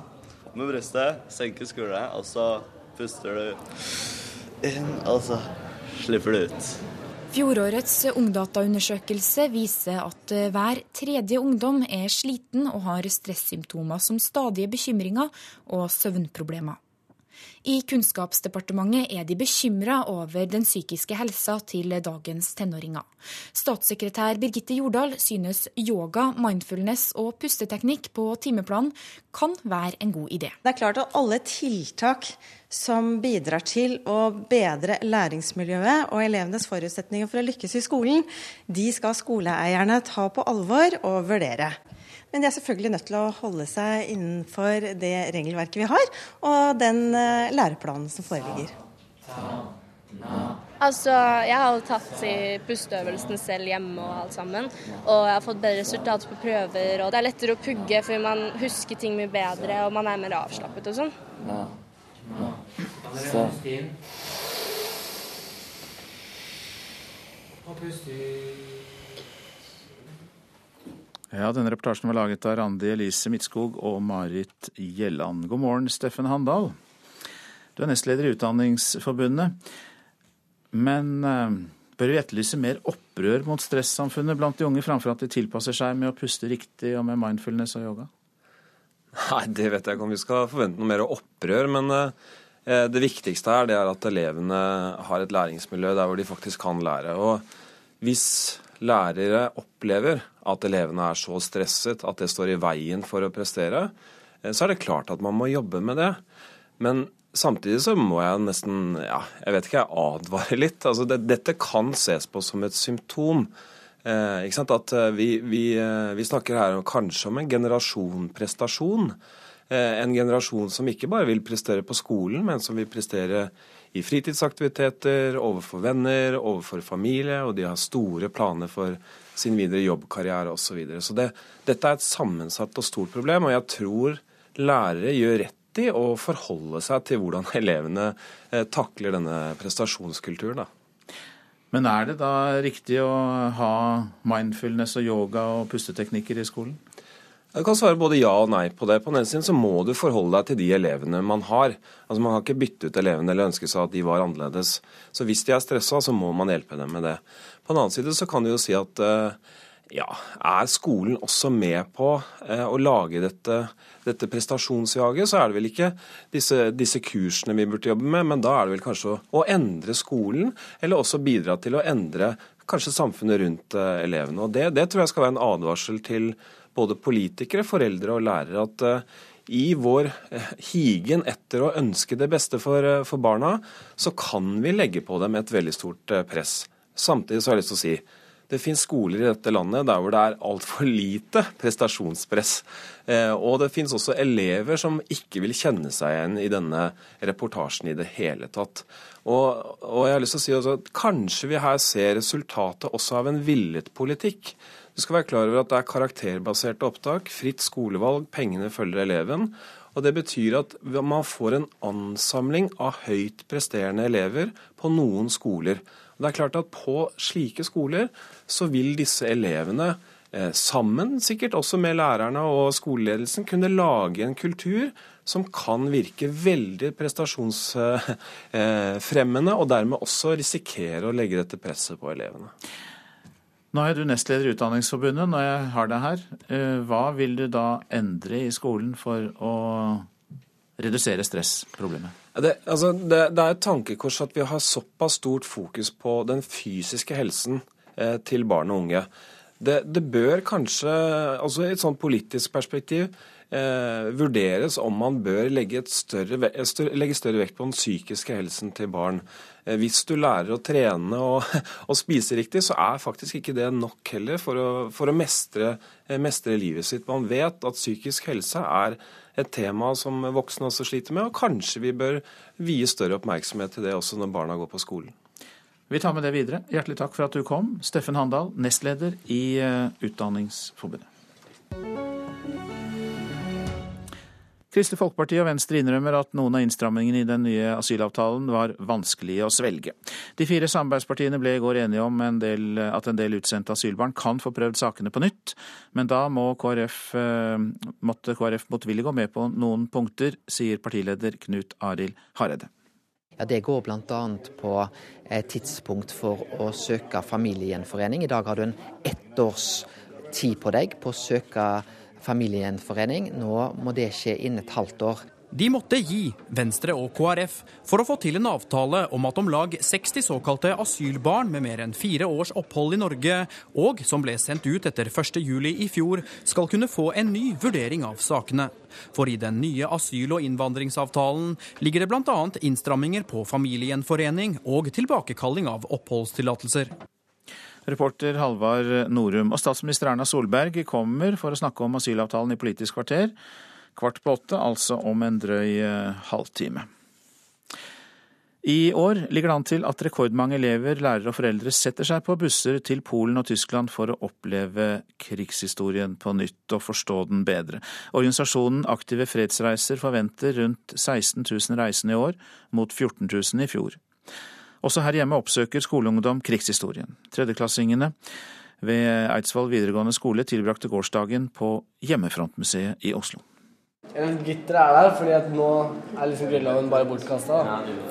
med brystet, senker skuldrene, og så puster du inn, og så slipper du ut. Fjorårets Ungdata-undersøkelse viser at hver tredje ungdom er sliten og har stressymptomer som stadige bekymringer og søvnproblemer. I Kunnskapsdepartementet er de bekymra over den psykiske helsa til dagens tenåringer. Statssekretær Birgitte Jordal synes yoga, mindfulness og pusteteknikk på timeplanen kan være en god idé. Det er klart at alle tiltak som bidrar til å bedre læringsmiljøet og elevenes forutsetninger for å lykkes i skolen, de skal skoleeierne ta på alvor og vurdere. Men de er selvfølgelig nødt til å holde seg innenfor det regelverket vi har, og den eh, læreplanen som foreligger. Altså, Jeg har tatt i pusteøvelsen selv hjemme og alt sammen. Og jeg har fått bedre resultater på prøver. Og det er lettere å pugge fordi man husker ting mye bedre og man er mer avslappet og sånn. Ja. Ja. Så. Og pust ut. Ja, denne reportasjen var laget av Randi Elise Midtskog og Marit Gjelland. God morgen, Steffen Handal. Du er nestleder i Utdanningsforbundet. Men uh, bør vi etterlyse mer opprør mot stressamfunnet blant de unge, framfor at de tilpasser seg med å puste riktig og med mindfulness og yoga? Nei, det vet jeg ikke om vi skal forvente noe mer opprør. Men uh, det viktigste her det er at elevene har et læringsmiljø der hvor de faktisk kan lære. Og hvis lærere opplever at elevene er så stresset at det står i veien for å prestere, eh, så er det klart at man må jobbe med det. Men samtidig så må jeg nesten ja, jeg vet ikke, jeg advare litt. Altså det, dette kan ses på som et symptom. Eh, ikke sant? At eh, vi, vi, eh, vi snakker her kanskje om en generasjonprestasjon. Eh, en generasjon som ikke bare vil prestere på skolen, men som vil prestere i fritidsaktiviteter, overfor venner, overfor familie, og de har store planer for sin videre jobbkarriere osv. Så, videre. så det, dette er et sammensatt og stort problem, og jeg tror lærere gjør rett i å forholde seg til hvordan elevene eh, takler denne prestasjonskulturen. Da. Men er det da riktig å ha mindfulness og yoga og pusteteknikker i skolen? Jeg kan svare både ja og nei på det. På den ene siden så må du forholde deg til de elevene man har. Altså Man kan ikke bytte ut elevene eller ønske seg at de var annerledes. Så hvis de er stressa, så må man hjelpe dem med det. På den annen side så kan du jo si at eh, ja, er skolen også med på eh, å lage dette, dette prestasjonsjaget, så er det vel ikke disse, disse, kursene vi burde jobbe med, men da er det vel kanskje å, å endre skolen, eller også bidra til å endre kanskje samfunnet rundt eh, elevene. Og det, det tror jeg skal være en advarsel til både politikere, foreldre og lærere at uh, i vår uh, higen etter å ønske det beste for, uh, for, barna, så kan vi legge på dem et veldig stort press. Samtidig så har jeg lyst til å si det finnes skoler i dette landet der hvor det er altfor lite prestasjonspress. Og det finnes også elever som ikke vil kjenne seg igjen i denne reportasjen i det hele tatt. Og, og jeg har lyst til å si at kanskje vi her ser resultatet også av en villet politikk. Du skal være klar over at det er karakterbaserte opptak, fritt skolevalg, pengene følger eleven. Og Det betyr at man får en ansamling av høyt presterende elever på noen skoler. Og det er klart at På slike skoler så vil disse elevene eh, sammen, sikkert også med lærerne og skoleledelsen, kunne lage en kultur som kan virke veldig prestasjonsfremmende, og dermed også risikere å legge dette presset på elevene. Nå er du nestleder i Utdanningsforbundet. Når jeg har deg her, eh, hva vil du da endre i skolen for å redusere stressproblemet? Det, altså, det, det er et tankekors at vi har såpass stort fokus på den fysiske helsen eh, til barn og unge. Det, det, bør kanskje, altså i et sånt politisk perspektiv, eh, vurderes om man bør legge, større, større, legge, større, vekt på den psykiske helsen til barn. Eh, hvis du lærer å trene og, og, spise riktig, så er faktisk ikke det nok heller for å, for å mestre, eh, mestre, livet sitt. Man vet at psykisk helse er et tema som voksne også sliter med, og kanskje vi bør vie større oppmerksomhet til det også når barna går på skolen. Vi tar med det videre. Hjertelig takk for at du kom, Steffen Handal, nestleder i eh, Utdanningsforbundet. Kristelig Folkeparti og Venstre innrømmer at noen av innstrammingene i den nye asylavtalen var vanskelige å svelge. De fire samarbeidspartiene ble i går enige om en del, at en del utsendte asylbarn kan få prøvd sakene på nytt, men da må KrF, eh, måtte KrF motvillig gå med på noen punkter, sier partileder Knut Arild Hareide. Ja, Det går bl.a. på tidspunkt for å søke familiegjenforening. I dag har du en ett års tid på deg på å søke familiegjenforening. Nå må det skje innen et halvt år. De måtte gi, Venstre og KrF, for å få til en avtale om at om lag 60 såkalte asylbarn med mer enn fire års opphold i Norge, og som ble sendt ut etter 1.7 i fjor, skal kunne få en ny vurdering av sakene. For i den nye asyl- og innvandringsavtalen ligger det bl.a. innstramminger på familiegjenforening og tilbakekalling av oppholdstillatelser. Reporter Halvard Norum. Og statsminister Erna Solberg kommer for å snakke om asylavtalen i Politisk kvarter. Kvart på åtte, altså om en drøy eh, halvtime. I år ligger det an til at rekordmange elever, lærere og foreldre setter seg på busser til Polen og Tyskland for å oppleve krigshistorien på nytt og forstå den bedre. Organisasjonen Aktive fredsreiser forventer rundt 16 000 reisende i år, mot 14 000 i fjor. Også her hjemme oppsøker skoleungdom krigshistorien. Tredjeklassingene ved Eidsvoll videregående skole tilbrakte gårsdagen på Hjemmefrontmuseet i Oslo. Gitteret er der, fordi at nå er liksom Grunnloven bare bortkasta.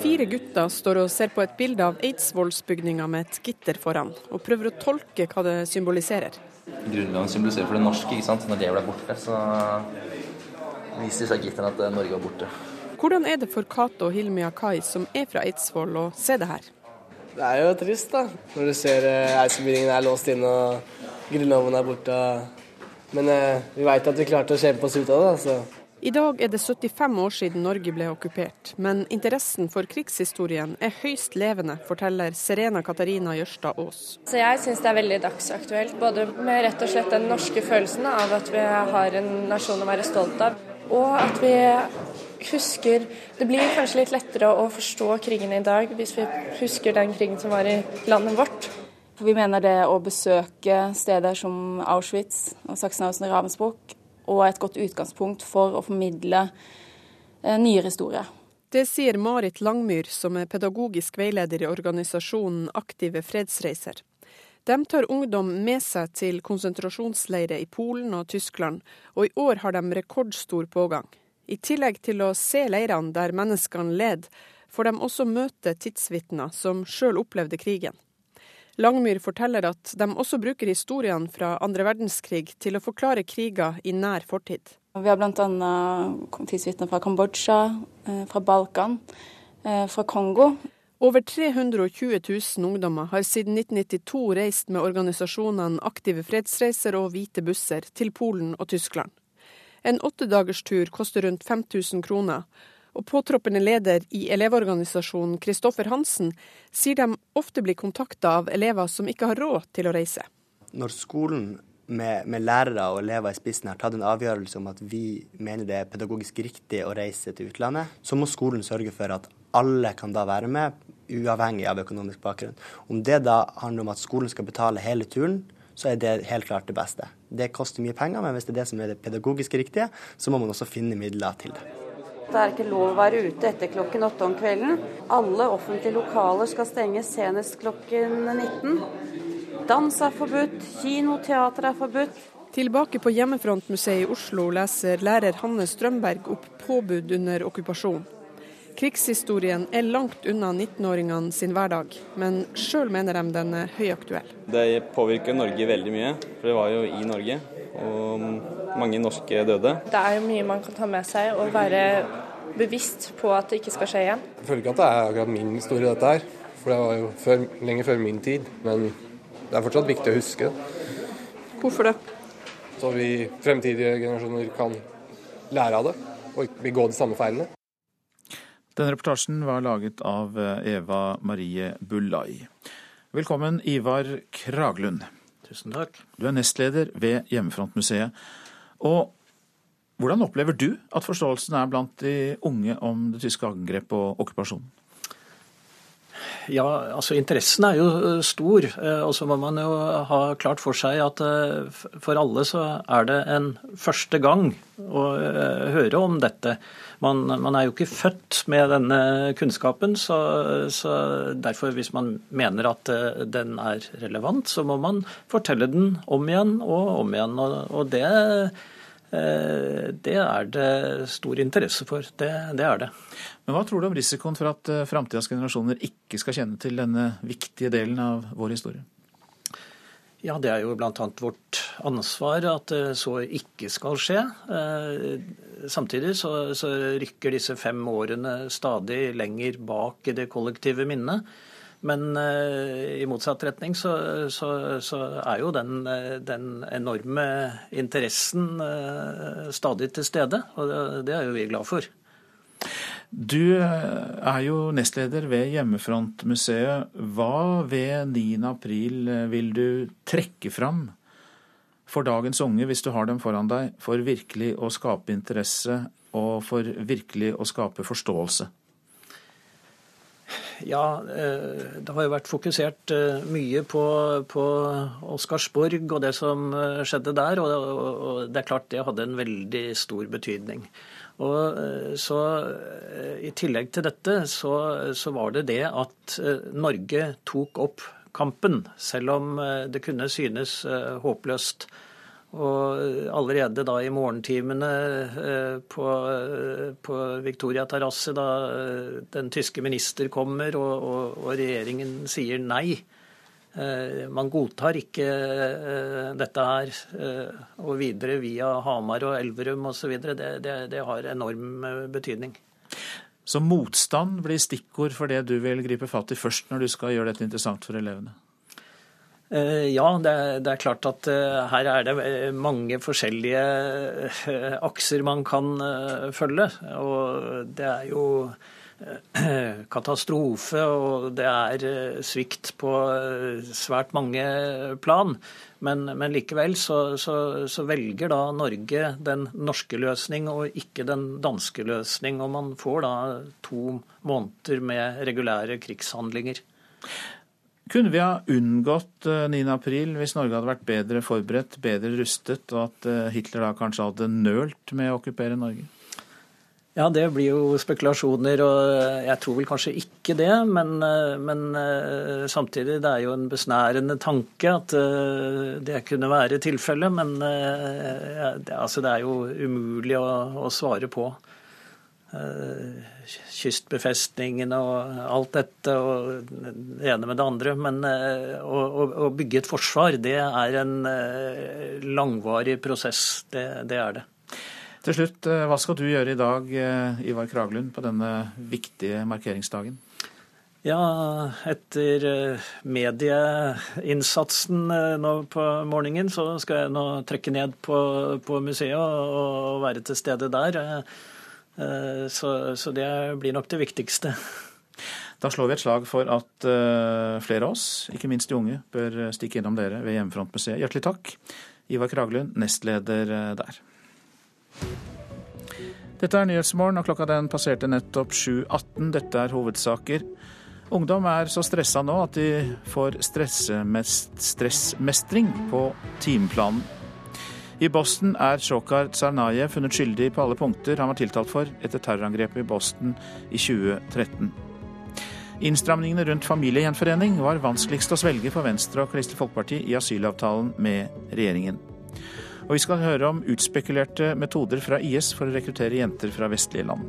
Fire gutter står og ser på et bilde av Eidsvollsbygninga med et gitter foran, og prøver å tolke hva det symboliserer. Grunnloven symboliserer for det norske, ikke sant. Når det ble borte, så viser seg gitteret at Norge var borte. Hvordan er det for Cato Hilmi Akai, som er fra Eidsvoll, å se det her? Det er jo trist, da. Når du ser eh, Eidsvollbygningen er låst inne og Grunnloven er borte. Men eh, vi veit at vi klarte å kjempe oss ut av det. så... I dag er det 75 år siden Norge ble okkupert, men interessen for krigshistorien er høyst levende, forteller Serena Katarina Jørstad Aas. Så jeg syns det er veldig dagsaktuelt, både med rett og slett den norske følelsen av at vi har en nasjon å være stolt av, og at vi husker Det blir kanskje litt lettere å forstå krigen i dag hvis vi husker den krigen som var i landet vårt. For Vi mener det å besøke steder som Auschwitz og Sachsenhausen og Ravensbrück og et godt utgangspunkt for å formidle eh, nyere historie. Det sier Marit Langmyr, som er pedagogisk veileder i organisasjonen Aktive fredsreiser. De tar ungdom med seg til konsentrasjonsleirer i Polen og Tyskland, og i år har de rekordstor pågang. I tillegg til å se leirene der menneskene led, får de også møte tidsvitner som sjøl opplevde krigen. Langmyr forteller at de også bruker historiene fra andre verdenskrig til å forklare kriger i nær fortid. Vi har bl.a. tidsvitner fra Kambodsja, eh, fra Balkan, eh, fra Kongo. Over 320 000 ungdommer har siden 1992 reist med organisasjonene Aktive fredsreiser og Hvite busser til Polen og Tyskland. En åttedagerstur koster rundt 5000 kroner. Og påtroppende leder i Elevorganisasjonen, Kristoffer Hansen, sier de ofte blir kontakta av elever som ikke har råd til å reise. Når skolen med, med, lærere og elever i spissen har tatt en avgjørelse om at vi mener det er pedagogisk riktig å reise til utlandet, så må skolen sørge for at alle kan da være med, uavhengig av økonomisk bakgrunn. Om det da handler om at skolen skal betale hele turen, så er det helt klart det beste. Det koster mye penger, men hvis det er det som er det pedagogisk riktige, så må man også finne midler til det. Det er ikke lov å være ute etter klokken åtte om kvelden. Alle offentlige lokaler skal stenge senest klokken 19. Dans er forbudt, kino, teater er forbudt. Tilbake på Hjemmefrontmuseet i Oslo leser lærer Hanne Strømberg opp påbud under okkupasjon. Krigshistorien er langt unna 19-åringene sin hverdag, men sjøl mener de den er høyaktuell. Det påvirker Norge veldig mye, for det var jo i Norge. Og mange norske døde. Det er jo mye man kan ta med seg og være bevisst på at det ikke skal skje igjen. Jeg føler ikke at det er akkurat min historie, dette her. For det var jo før, lenge før min tid. Men det er fortsatt viktig å huske. Hvorfor det? Så vi fremtidige generasjoner kan lære av det og ikke begå de samme feilene. Denne reportasjen var laget av Eva Marie Bullai. Velkommen, Ivar Kraglund. Tusen takk. Du er nestleder ved Hjemmefrontmuseet. Og hvordan opplever du at forståelsen er blant de unge om det tyske angrepet og okkupasjonen? Ja, altså Interessen er jo eh, stor. Eh, og så må man jo ha klart for seg at eh, for alle så er det en første gang å høre om dette. Man, man er jo ikke født med denne kunnskapen, så, så, derfor hvis man mener at den er relevant, så må man fortelle den om igjen og om igjen. Og, og det, det er det stor interesse for. Det, det er det. Men hva tror du om risikoen for at uh, framtidas generasjoner ikke skal kjenne til denne viktige delen av vår historie? Ja, det er jo bl.a. vårt ansvar at så ikke skal skje. Eh, samtidig så, så, rykker disse fem årene stadig lenger bak i det kollektive minnet. Men eh, i motsatt retning så, så, så er jo den, den, enorme interessen stadig til stede, og det er jo vi glad for. Du eh, er jo nestleder ved Hjemmefrontmuseet. Hva ved 9. april eh, vil du trekke fram for dagens unge, hvis du har dem foran deg, for virkelig å skape interesse og for virkelig å skape forståelse? Ja, eh, det har jo vært fokusert mye på, på Oscarsborg og det som skjedde der. Og det er klart det hadde en veldig stor betydning. Og eh, så eh, I tillegg til dette så, så, var det det at eh, Norge tok opp kampen, selv om det kunne synes håpløst. Og allerede da i morgentimene på, på Victoria terrasse, da den tyske minister kommer og, og, og regjeringen sier nei, man godtar ikke eh, dette her. Eh, og videre via Hamar og Elverum osv. Det, det, det har enorm betydning. Så motstand blir stikkord for det du vil gripe fatt i først når du skal gjøre dette interessant for elevene? Ja, det, det er klart at her er det mange forskjellige akser man kan følge. Og det er jo katastrofe, og det er eh, svikt på eh, svært mange plan. Men, men likevel så, så, så, velger da Norge den norske løsning og ikke den danske løsning. Og man får da to måneder med regulære krigshandlinger. Kunne vi ha unngått 9.4 eh, hvis Norge hadde vært bedre forberedt, bedre rustet, og at Hitler da kanskje hadde nølt med å okkupere Norge? Ja, det blir jo spekulasjoner, og jeg tror vel kanskje ikke det. Men, men eh, samtidig, det er jo en besnærende tanke at eh, det kunne være tilfellet. Men eh, altså, det er jo umulig å, å svare på. Kystbefestningene og alt dette og det ene med det andre. Men å, å bygge et forsvar, det er en langvarig prosess. Det, det er det. Til slutt, eh, hva skal du gjøre i dag, eh, Ivar Kraglund, på denne viktige markeringsdagen? Ja, etter eh, medieinnsatsen nå på morgenen, så skal jeg nå trekke ned på, på museet og være til stede der. Så, så, det blir nok det viktigste. Da slår vi et slag for at flere av oss, ikke minst de unge, bør stikke innom dere ved Hjemmefrontmuseet. Hjertelig takk, Ivar Kraglund, nestleder der. Dette er Nyhetsmorgen, og klokka den passerte nettopp 7.18. Dette er hovedsaker. Ungdom er så stressa nå at de får stressmestring på timeplanen. I Boston er Shokar Tsarnajev funnet skyldig på alle punkter han var tiltalt for etter terrorangrepet i Boston i 2013. Innstramningene rundt familiegjenforening var vanskeligst å svelge for Venstre og Kristelig Folkeparti i asylavtalen med regjeringen. Og vi skal høre om utspekulerte metoder fra IS for å rekruttere jenter fra vestlige land.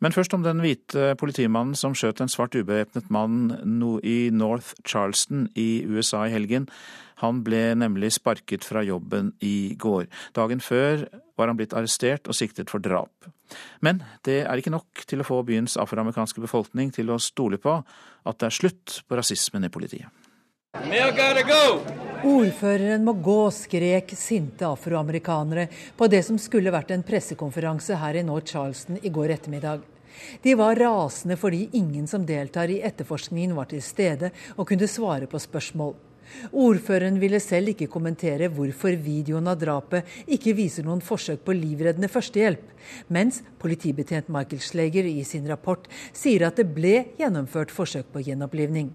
Men først om den hvite politimannen som skjøt en svart ubevæpnet mann i North Charleston i USA i helgen. Han ble nemlig sparket fra jobben i går. Dagen før var han blitt arrestert og siktet for drap. Men det er ikke nok til å få byens afroamerikanske befolkning til å stole på at det er slutt på rasismen i politiet. Ordføreren må gå, skrek sinte afroamerikanere på det som skulle vært en pressekonferanse her i North Charleston i går ettermiddag. De var rasende fordi ingen som deltar i etterforskningen var til stede og kunne svare på spørsmål. Ordføreren ville selv ikke kommentere hvorfor videoen av drapet ikke viser noen forsøk på livreddende førstehjelp, mens politibetjent Michael Schleger i sin rapport sier at det ble gjennomført forsøk på gjenopplivning.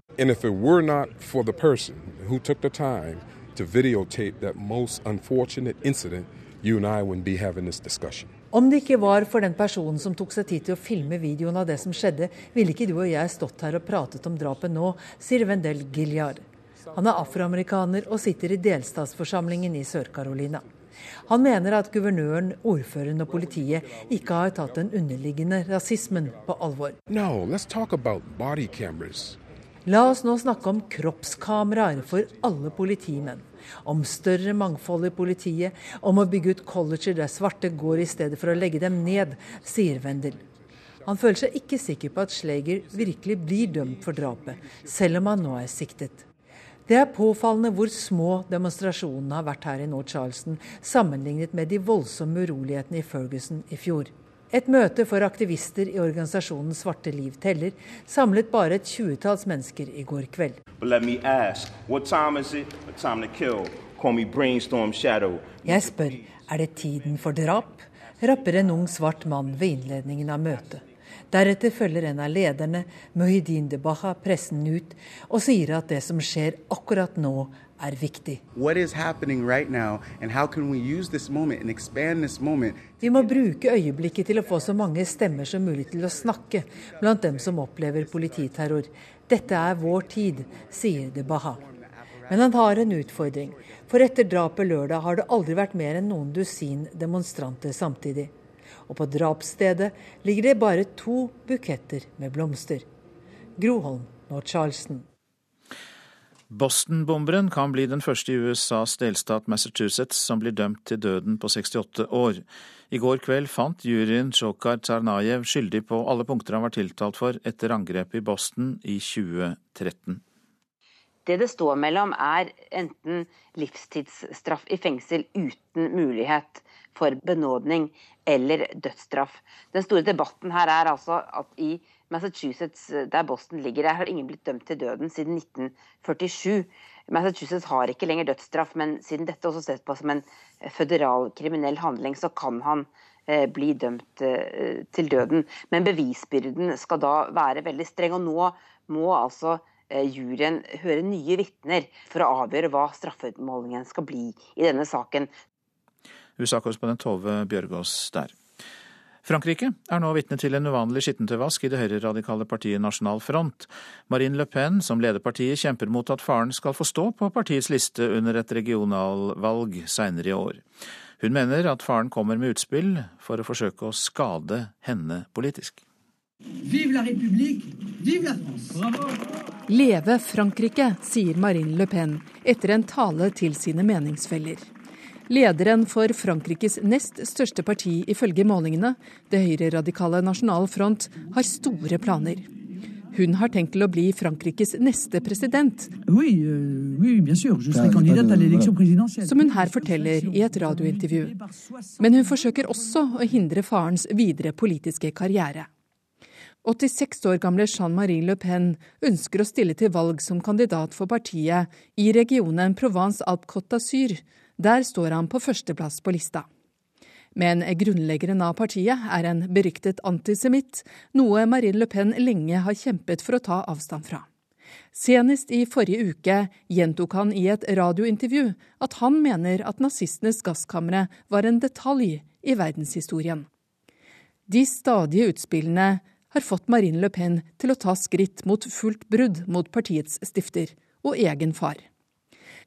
Om det ikke var for den personen som tok seg tid til å filme videoen av det som skjedde, ville ikke du og jeg stått her og pratet om drapet nå, sier Wendel Gilliard. Han er afroamerikaner og sitter i delstatsforsamlingen i Sør-Carolina. Han mener at guvernøren, ordføreren og politiet ikke har tatt den underliggende rasismen på alvor. No, La oss nå snakke om kroppskameraer for alle politimenn om større mangfold i politiet, om å bygge ut colleger der svarte går i stedet for å legge dem ned, sier Wendel. Han føler seg ikke sikker på at Schleger virkelig blir dømt for drapet, selv om han nå er siktet. Det er påfallende hvor små demonstrasjonene har vært her i Nord-Charleston, sammenlignet med de voldsomme urolighetene i Ferguson i fjor. Et møte for aktivister i organisasjonen Svarte liv teller samlet bare et tjuetalls mennesker i går kveld. Jeg spør er det tiden for drap, rapper en ung svart mann ved innledningen av møtet. Deretter følger en av lederne, Muhyiddin Debaha, pressen ut og sier at det som skjer akkurat nå, er viktig. Right now, Vi må bruke øyeblikket til å få så mange stemmer som mulig til å snakke blant dem som opplever polititerror. Dette er vår tid, sier De Baha. Men han har en utfordring. For etter drapet lørdag har det aldri vært mer enn noen dusin demonstranter samtidig. Og på drapsstedet ligger det bare to buketter med blomster. Groholm, North Charleston. Boston-bomberen kan bli den første i USAs delstat Massachusetts som blir dømt til døden på 68 år. I går kveld fant juryen Chokar Tsarnajev skyldig på alle punkter han var tiltalt for etter angrepet i Boston i 2013. Det det står mellom, er enten livstidsstraff i fengsel uten mulighet for benådning eller dødsstraff. Den store debatten her er altså at i Massachusetts, eh, der Boston ligger, der har ingen blitt dømt til døden siden 1947. Massachusetts har ikke lenger dødsstraff, men siden dette også ses på som en eh, føderal kriminell handling, så kan han eh, bli dømt eh, til døden. Men bevisbyrden skal da være veldig streng. Og nå må altså eh, juryen høre nye vitner for å avgjøre hva straffeutmålingen skal bli i denne saken. USA-korrespondent Tove Bjørgaas der. Frankrike er nå vitne til en uvanlig skittentøyvask i det høyreradikale partiet Nasjonal Front. Marine Le Pen, som leder partiet, kjemper mot at faren skal få stå på partiets liste under et regionalvalg seinere i år. Hun mener at faren kommer med utspill for å forsøke å skade henne politisk. Vive la République, vive la France! Bravo! Leve Frankrike, sier Marine Le Pen etter en tale til sine meningsfeller. Lederen for Frankrikes nest største parti ifølge målingene, det høyreradikale Nasjonal Front, har store planer. Hun har tenkt til å bli Frankrikes neste president. Euh, Som hun her forteller i et radiointervju. Men hun forsøker også å hindre farens videre politiske karriere. 86 år gamle Jean-Marie Le Pen ønsker å stille til valg som kandidat for partiet i regionen Provence-Alpes-Côte d'Azur, der står han på førsteplass på lista. Men grunnleggeren av partiet er en beryktet antisemitt, noe Marine Le Pen lenge har kjempet for å ta avstand fra. Senest i forrige uke gjentok han i et radiointervju at han mener at nazistenes gasskamre var en detalj i verdenshistorien. De stadige utspillene har fått Marine Le Pen til å ta skritt mot fullt brudd mot partiets stifter og egen far.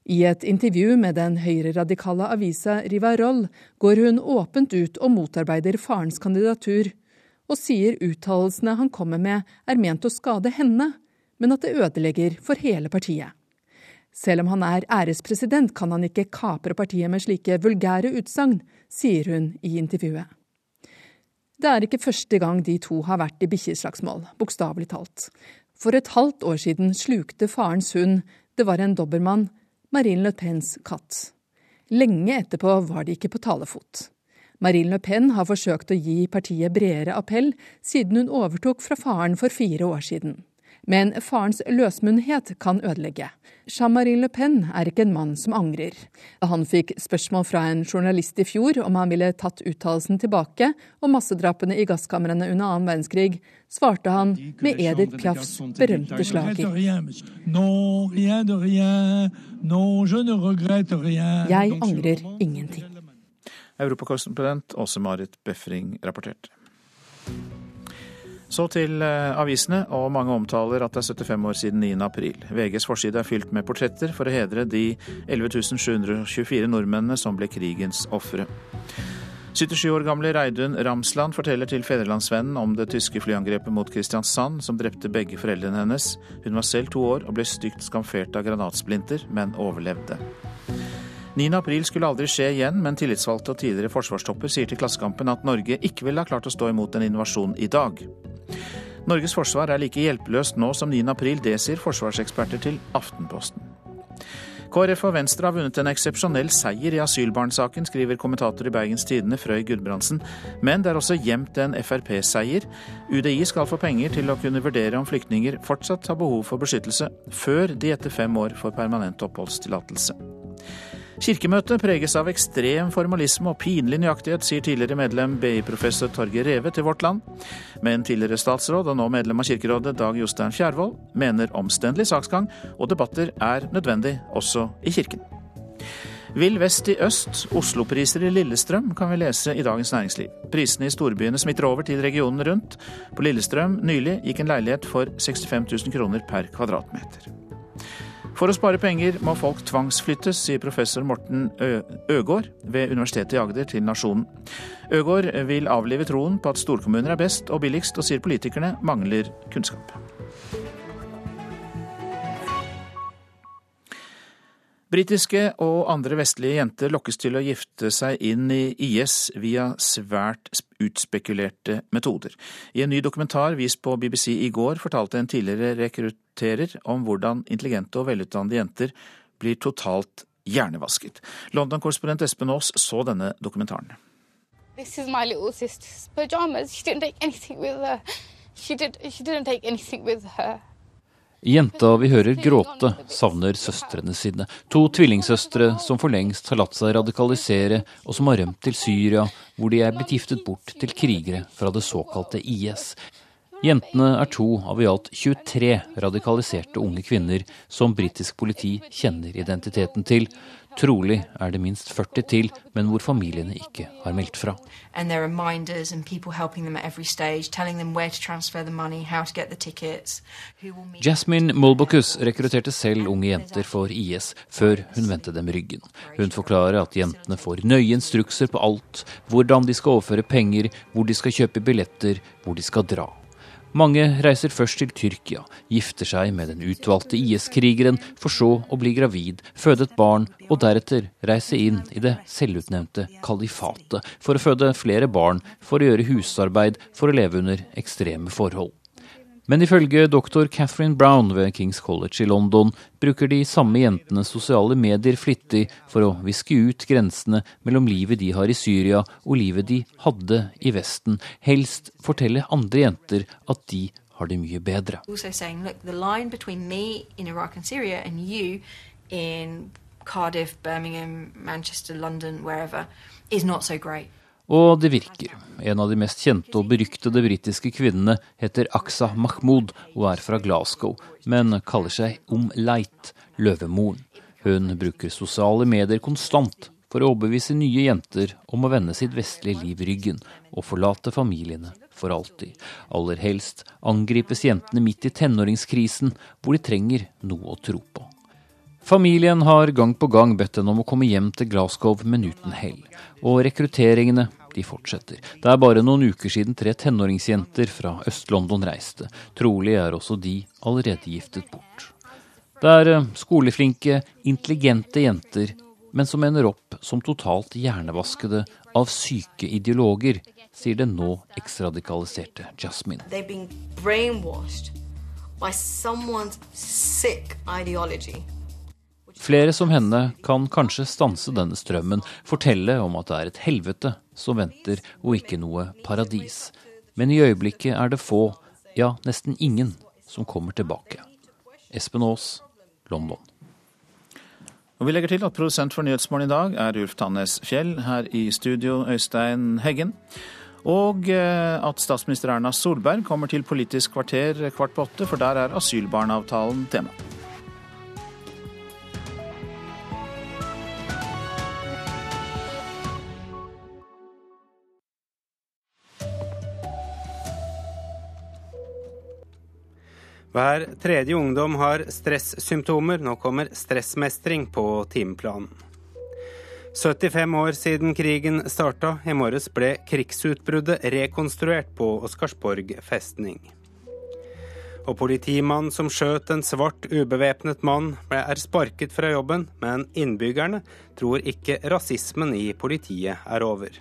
I et intervju med den høyreradikale avisa Rivarol går hun åpent ut og motarbeider farens kandidatur, og sier uttalelsene han kommer med er ment å skade henne, men at det ødelegger for hele partiet. Selv om han er ærespresident, kan han ikke kapre partiet med slike vulgære utsagn, sier hun i intervjuet. Det er ikke første gang de to har vært i bikkjeslagsmål, bokstavelig talt. For et halvt år siden slukte farens hund, Det var en dobbermann, Marine Le Pens katt. Lenge etterpå var de ikke på talefot. Marine Le Pen har forsøkt å gi partiet bredere appell siden hun overtok fra faren for fire år siden. Men farens løsmunnhet kan ødelegge. Jean-Marie Le Pen er ikke en mann som angrer. Da han fikk spørsmål fra en journalist i fjor om han ville tatt uttalelsen tilbake om massedrapene i gasskamrene under annen verdenskrig, svarte han med Edith Piafs berømte slager. Jeg angrer ingenting. Europakorrespondent Åse Marit Befring rapporterte. Så til eh, avisene, og mange omtaler at det er 75 år siden 9. april. VGs forside er fylt med portretter for å hedre de 11 724 nordmennene som ble krigens ofre. 77 år gamle Reidun Ramsland forteller til Fedrelandsvennen om det tyske flyangrepet mot Kristiansand, som drepte begge foreldrene hennes. Hun var selv to år og ble stygt skamfert av granatsplinter, men overlevde. 9. april skulle aldri skje igjen, men tillitsvalgte og tidligere forsvarstopper sier til Klassekampen at Norge ikke ville ha klart å stå imot en invasjon i dag. Norges forsvar er like hjelpeløst nå som 9. april, det sier forsvarseksperter til Aftenposten. KrF og Venstre har vunnet en eksepsjonell seier i asylbarnsaken, skriver kommentator i Bergens Tidende Frøy Gudbrandsen. Men det er også gjemt en Frp-seier. UDI skal få penger til å kunne vurdere om flyktninger fortsatt har behov for beskyttelse, før de etter fem år får permanent oppholdstillatelse. Kirkemøtet preges av ekstrem formalisme og pinlig nøyaktighet, sier tidligere medlem BI-professor Torgeir Reve til Vårt Land. Men tidligere statsråd og nå medlem av Kirkerådet Dag Jostein Fjærvoll mener omstendelig saksgang og debatter er nødvendig også i kirken. Vill vest i øst, Oslo-priser i Lillestrøm, kan vi lese i Dagens Næringsliv. Prisene i storbyene smitter over til regionen rundt. På Lillestrøm nylig gikk en leilighet for 65 000 kroner per kvadratmeter. For å spare penger må folk tvangsflyttes, sier professor Morten Øgård ved Universitetet i Agder til Nasjonen. Øgård vil avlive troen på at storkommuner er best og billigst, og sier politikerne mangler kunnskap. Britiske og andre vestlige jenter lokkes til å gifte seg inn i IS via svært utspekulerte metoder. I en ny dokumentar vist på BBC i går fortalte en tidligere rekrutterer om hvordan intelligente og velutdannede jenter blir totalt hjernevasket. London-korrespondent Espen Aas så denne dokumentaren. This is my little sister's pajamas. She didn't take anything with her. She, did, she. Jenta vi hører gråte, savner søstrene sine. To tvillingsøstre som for lengst har latt seg radikalisere, og som har rømt til Syria, hvor de er blitt giftet bort til krigere fra det såkalte IS. Jentene er to av i alt 23 radikaliserte unge kvinner som britisk politi kjenner identiteten til. Trolig er det minst 40 til, men hvor familiene ikke har meldt fra. Jasmine Molbokus rekrutterte selv unge jenter for IS før hun vendte dem ryggen. Hun forklarer at jentene får nøye instrukser på alt, hvordan de skal overføre penger, hvor de skal kjøpe billetter, hvor de skal dra. Mange reiser først til Tyrkia, gifter seg med den utvalgte IS-krigeren, for så å bli gravid, føde et barn og deretter reise inn i det selvutnevnte kalifatet for å føde flere barn, for å gjøre husarbeid, for å leve under ekstreme forhold. Men ifølge doktor Catherine Brown ved Kings College i London bruker de samme jentene sosiale medier flittig for å viske ut grensene mellom livet de har i Syria og livet de hadde i Vesten. Helst fortelle andre jenter at de har det mye bedre. Cardiff, Birmingham, Manchester, London, wherever, is not so great. Og det virker. En av de mest kjente og beryktede britiske kvinnene heter Aksa Mahmoud og er fra Glasgow, men kaller seg Om Leit, løvemoren. Hun bruker sosiale medier konstant for å overbevise nye jenter om å vende sitt vestlige liv ryggen og forlate familiene for alltid. Aller helst angripes jentene midt i tenåringskrisen, hvor de trenger noe å tro på. Familien har gang på gang bedt henne om å komme hjem til Glasgow, men uten hell. Og rekrutteringene de fortsetter. Det er bare noen uker siden tre tenåringsjenter fra Øst-London reiste. Trolig er også de allerede giftet bort. Det er eh, skoleflinke, intelligente jenter, men som ender opp som totalt hjernevaskede av syke ideologer, sier den nå eksradikaliserte Jasmine. They've been brainwashed by someone's sick ideology Flere som henne kan kanskje stanse denne strømmen, fortelle om at det er et helvete som venter, og ikke noe paradis. Men i øyeblikket er det få, ja nesten ingen, som kommer tilbake. Espen Aas, London. Og Vi legger til at produsent for Nyhetsmorgen i dag er Ulf Tannes Fjell. Her i studio Øystein Heggen. Og eh, at statsminister Erna Solberg kommer til Politisk kvarter kvart på åtte, for der er asylbarnavtalen tema. Hver tredje ungdom har stressymptomer. Nå kommer stressmestring på timeplanen. 75 år siden krigen starta. I morges ble krigsutbruddet rekonstruert på Oscarsborg festning. Og politimannen som skjøt en svart ubevæpnet mann, er sparket fra jobben, men innbyggerne tror ikke rasismen i politiet er over.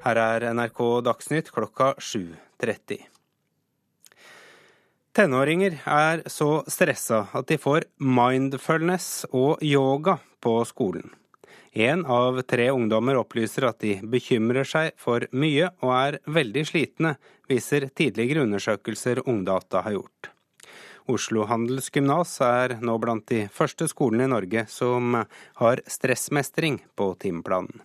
Her er NRK Dagsnytt klokka 7.30. Tenåringer er så stressa at de får mindfulness og yoga på skolen. Én av tre ungdommer opplyser at de bekymrer seg for mye og er veldig slitne, viser tidligere undersøkelser Ungdata har gjort. Oslo handelsgymnas er nå blant de første skolene i Norge som har stressmestring på timeplanen.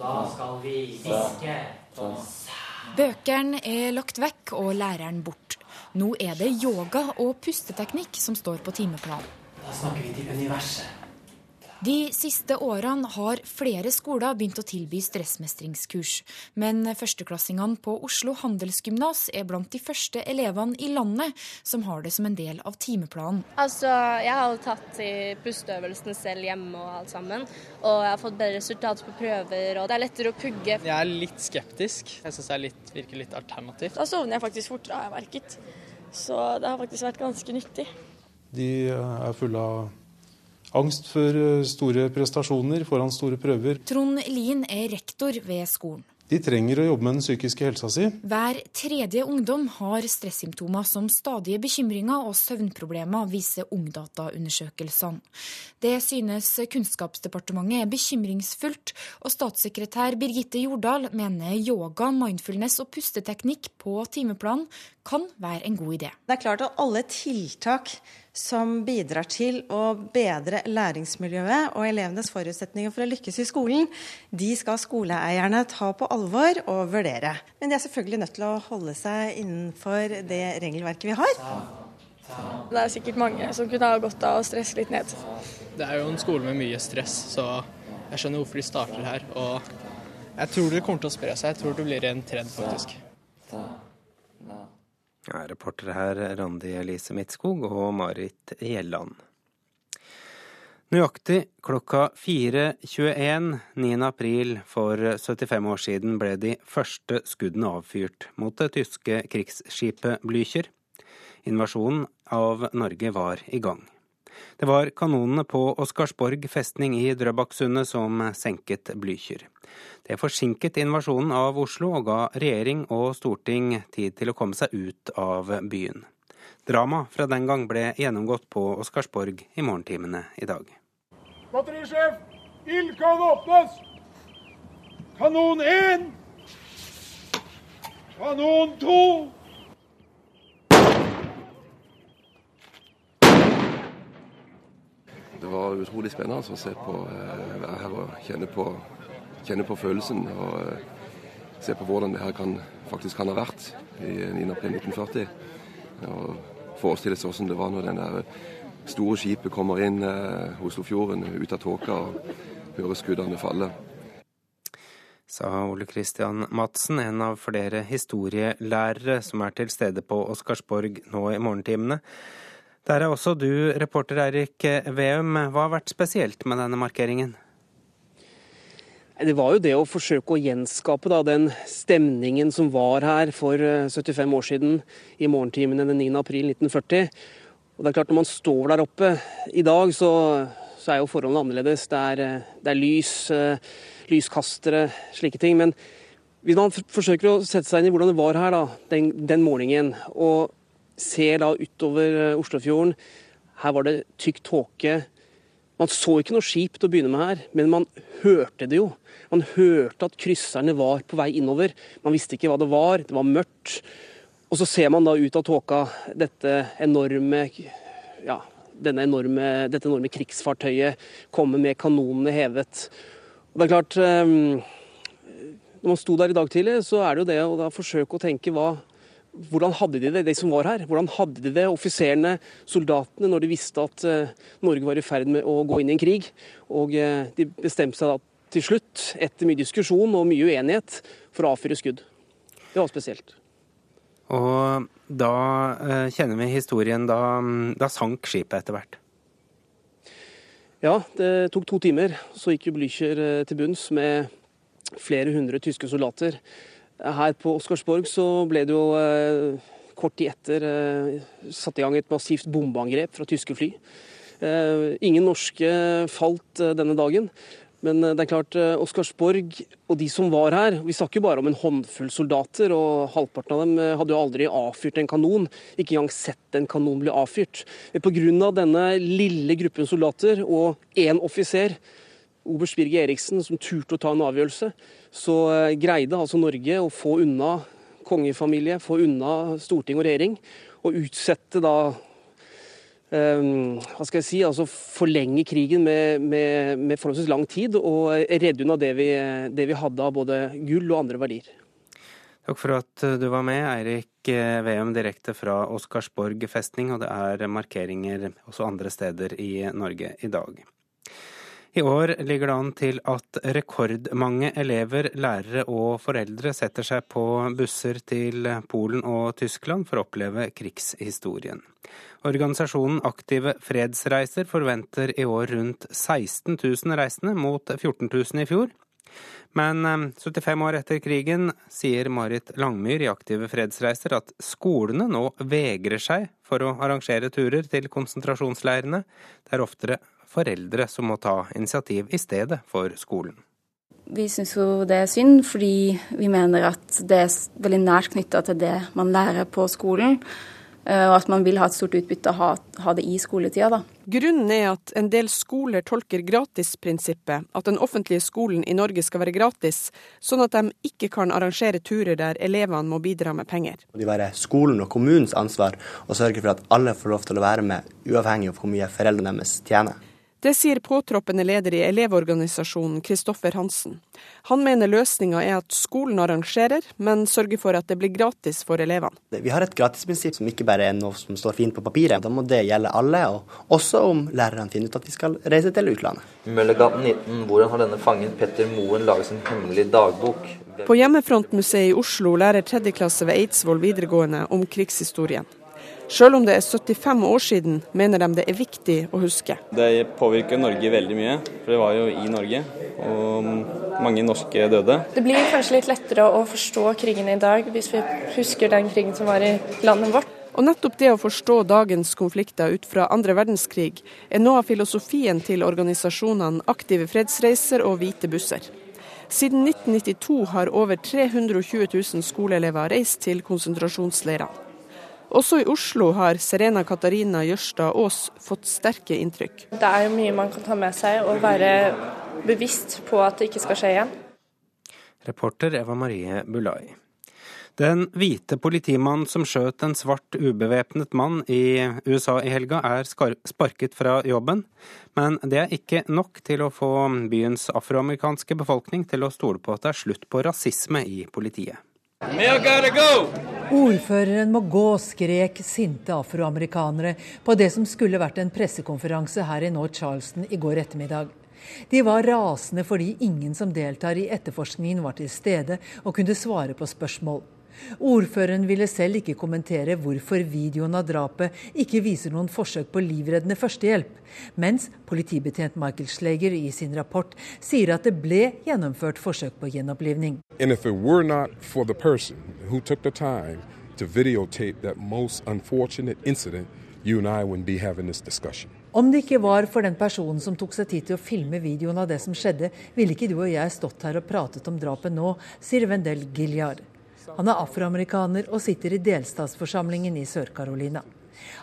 Da skal vi hviske. Bøkene er lagt vekk og læreren bort. Nå er det yoga og pusteteknikk som står på timeplanen. Da snakker vi til universet. De siste årene har flere skoler begynt å tilby stressmestringskurs. Men førsteklassingene på Oslo handelsgymnas er blant de første elevene i landet som har det som en del av timeplanen. Altså, Jeg har tatt i pusteøvelsene selv hjemme og alt sammen. Og jeg har fått bedre resultater på prøver, og det er lettere å pugge. Jeg er litt skeptisk. Jeg syns det virker litt alternativt. Da sovner jeg faktisk fortere, har jeg merket. Så det har faktisk vært ganske nyttig. De er fulle av angst for eh, store prestasjoner foran store prøver. Trond Lien er rektor ved skolen. De trenger å jobbe med den psykiske helsa si. Hver tredje ungdom har stressymptomer som stadige bekymringer og søvnproblemer, viser Ungdata-undersøkelsene. Det synes Kunnskapsdepartementet er bekymringsfullt, og statssekretær Birgitte Jordal mener yoga, mindfulness og pusteteknikk på timeplanen kan være en god idé. Det er klart at alle tiltak som bidrar til å bedre læringsmiljøet og elevenes forutsetninger for å lykkes i skolen, de skal skoleeierne ta på alvor og vurdere. Men de er selvfølgelig nødt til å holde seg innenfor det regelverket vi har. Det er sikkert mange som kunne ha godt av å stresse litt ned. Det er jo en skole med mye stress, så jeg skjønner hvorfor de starter her. Og jeg tror det kommer til å spre seg. Jeg tror det blir en trend, faktisk. Ja, reportere her Randi Elise Midtskog og Marit Gjelland. Nøyaktig klokka 4.21 9. april for 75 år siden ble de første skuddene avfyrt mot det tyske krigsskipet Blücher. Invasjonen av Norge var i gang. Det var kanonene på Oscarsborg festning i Drøbaksundet som senket Blücher. Det forsinket invasjonen av Oslo og ga regjering og storting tid til å komme seg ut av byen. Drama fra den gang ble gjennomgått på Oscarsborg i morgentimene i dag. Batterisjef, ild kan åpnes! Kanon én! Kanon to! Det var utrolig spennende å se på, eh, være her og kjenne på, kjenne på følelsen. og eh, Se på hvordan det her kan, faktisk kan ha vært i 9. april 1940. Og forestille seg hvordan det var når den der store skipet kommer inn eh, Oslofjorden ut av tåka og hører skuddene falle. Sa Ole Kristian Madsen, en av flere historielærere som er til stede på Oscarsborg nå i morgentimene. Der er også du, reporter Eirik Veum. Hva har vært spesielt med denne markeringen? Det var jo det å forsøke å gjenskape da, den stemningen som var her for 75 eh, år siden, i morgentimene den 9. april 1940. Og det er klart Når man står der oppe i dag, så, så er jo forholdene annerledes. Det er, eh, det er lys, eh, lyskastere, slike ting. Men hvis man forsøker å sette seg inn i hvordan det var her da, den, den morgenen, og ser da utover Oslofjorden. Her var det tykk tåke. Man så ikke noe skip til å begynne med her, men man hørte det jo. Man hørte at krysserne var på vei innover. Man visste ikke hva det var, det var mørkt. Og så ser man da ut av tåka enorme ja, enorme, dette enorme krigsfartøyet komme med kanonene hevet. Og det er klart, ehm, Når man sto der i dag tidlig, så er det jo det å forsøke å tenke hva, hvordan hadde de det, de som var her? Hvordan hadde de det, offiserene, soldatene, når de visste at eh, Norge var i ferd med å gå inn i en krig? Og eh, de bestemte seg da til slutt, etter mye diskusjon og mye uenighet, for å avfyre skudd. Det var spesielt. Og da eh, kjenner vi historien. Da, da sank skipet etter hvert. Ja, det tok to timer. Så gikk jo Blücher til bunns med flere hundre tyske soldater. Her på Oscarsborg så ble det jo eh, kort tid etter eh, satt i gang et massivt bombeangrep fra tyske fly. Eh, ingen norske falt denne dagen. Men det er klart, Oscarsborg og de som var her Vi snakker bare om en håndfull soldater, og halvparten av dem hadde jo aldri avfyrt en kanon. Ikke engang sett en kanon bli avfyrt. Pga. denne lille gruppen soldater og én offiser, oberst Birger Eriksen, som turte å ta en avgjørelse, så greide altså Norge å få unna kongefamilie, få unna storting og regjering, og utsette da um, hva skal jeg si, altså forlenge krigen med, med, med forholdsvis lang tid og redde unna det vi, det vi hadde av både gull og andre verdier. Takk for at du var med, Eirik eh, Veum, direkte fra Oscarsborg festning. Og det er markeringer også andre steder i Norge i dag. I år ligger det an til at rekordmange elever, lærere og foreldre setter seg på busser til Polen og Tyskland for å oppleve krigshistorien. Organisasjonen Aktive fredsreiser forventer i år rundt 16 000 reisende, mot 14 000 i fjor. Men 75 eh, år etter krigen sier Marit Langmyr i Aktive fredsreiser at skolene nå vegrer seg for å arrangere turer til konsentrasjonsleirene. Det er oftere foreldre som må ta initiativ i stedet for skolen. Vi syns jo det er synd, fordi vi mener at det er veldig nært knytta til det man lærer på skolen. Eh, og at man vil ha et stort utbytte av å ha, ha, det i skoletida. Da. Grunnen er at en del skoler tolker gratisprinsippet, at den offentlige skolen i Norge skal være gratis, sånn at de ikke kan arrangere turer der elevene må bidra med penger. Det være skolen og kommunens ansvar å sørge for at alle får lov til å være med, uavhengig av hvor mye foreldrene deres tjener. Det sier påtroppende leder i Elevorganisasjonen, Kristoffer Hansen. Han mener løsninga er at skolen arrangerer, men sørger for at det blir gratis for elevene. Vi har et gratisprinsipp som ikke bare er noe som står fint på papiret. Da må det gjelde alle, og også om lærerne finner ut at vi skal reise til utlandet. Møllergaten 19, hvordan har denne fangen Petter Moen laget sin hemmelige dagbok? På Hjemmefrontmuseet i Oslo lærer tredjeklasse ved Eidsvoll videregående om krigshistorien. Selv om det er 75 år siden, mener de det er viktig å huske. Det påvirker Norge veldig mye, for det var jo i Norge. Og mange norske døde. Det blir kanskje litt lettere å forstå krigen i dag, hvis vi husker den krigen som var i landet vårt. Og nettopp det å forstå dagens konflikter ut fra andre verdenskrig, er noe av filosofien til organisasjonene Aktive fredsreiser og Hvite busser. Siden 1992 har over 320 000 skoleelever reist til konsentrasjonsleirene. Også i Oslo har Serena Katarina Jørstad Aas fått sterke inntrykk. Det er mye man kan ta med seg og være bevisst på at det ikke skal skje igjen. Reporter Eva Marie Bulai. Den hvite politimannen som skjøt en svart ubevæpnet mann i USA i helga, er sparket fra jobben. Men det er ikke nok til å få byens afroamerikanske befolkning til å stole på at det er slutt på rasisme i politiet. Ordføreren må gå, skrek sinte afroamerikanere på det som skulle vært en pressekonferanse her i North Charleston i går ettermiddag. De var rasende fordi ingen som deltar i etterforskningen var til stede og kunne svare på spørsmål. Ordføreren ville selv ikke kommentere hvorfor videoen av drapet ikke viser noen forsøk på livreddende førstehjelp, mens politibetjent Michael Schleger i sin rapport sier at det ble gjennomført forsøk på gjenopplivning. Om det ikke var for den personen som tok seg tid til å filme videoen av det som skjedde, ville ikke du og jeg stått her og pratet om drapet nå, sier Wendel Gilliard. Han er afroamerikaner og sitter i delstatsforsamlingen i Sør-Carolina.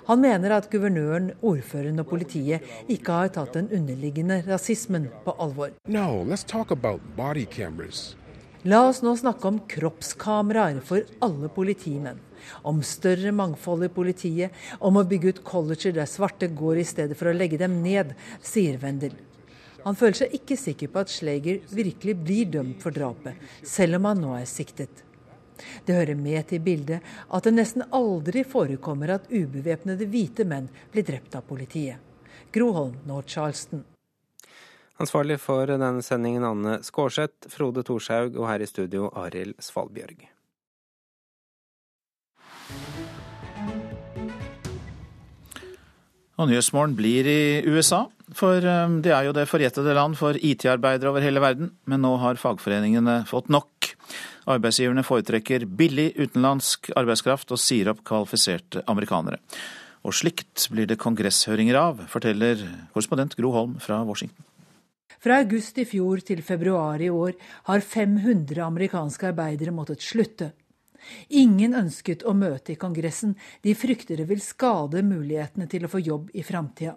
Han mener at guvernøren, ordføreren og politiet ikke har tatt den underliggende rasismen på alvor. No, La oss nå snakke om kroppskameraer for alle politimenn. Om større mangfold i politiet, om å bygge ut colleger der svarte går i stedet for å legge dem ned, sier Wendel. Han føler seg ikke sikker på at Schleger virkelig blir dømt for drapet, selv om han nå er siktet. Det hører med til bildet at det nesten aldri forekommer at ubevæpnede hvite menn blir drept av politiet. Groholm, Nord-Charleston. Ansvarlig for denne sendingen Anne Skårseth, Frode Thorshaug og her i studio Arild Svalbjørg. Og Nyhetsmorgen blir i USA, for um, det er jo det forjettede land for IT-arbeidere over hele verden. Men nå har fagforeningene fått nok. Arbeidsgiverne foretrekker billig utenlandsk arbeidskraft og sier opp kvalifiserte amerikanere. Og slikt blir det kongresshøringer av, forteller korrespondent Gro Holm fra Washington. Fra august i fjor til februar i år har 500 amerikanske arbeidere måttet slutte. Ingen ønsket å møte i Kongressen, de frykter det vil skade mulighetene til å få jobb i framtida.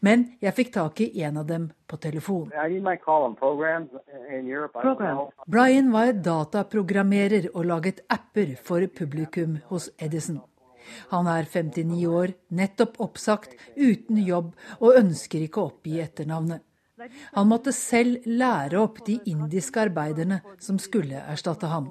Men jeg fikk tak i en av dem på telefon. Brian var dataprogrammerer og laget apper for publikum hos Edison. Han er 59 år, nettopp oppsagt, uten jobb og ønsker ikke å oppgi etternavnet. Han måtte selv lære opp de indiske arbeiderne som skulle erstatte ham.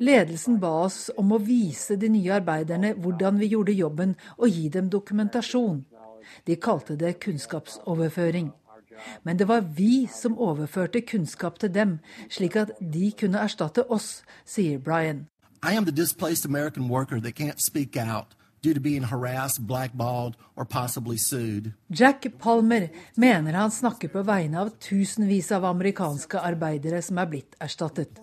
Ledelsen ba oss om å vise de nye arbeiderne hvordan vi gjorde jobben, og gi dem dokumentasjon. De kalte det kunnskapsoverføring. Men det var vi som overførte kunnskap til dem, slik at de kunne erstatte oss, sier Brian. I am the displaced American worker that can't speak out due to being harassed, blackballed or possibly sued. Jack Palmer mener han snakker på vegne av tusenvis av amerikanske arbeidere som er blitt erstattet.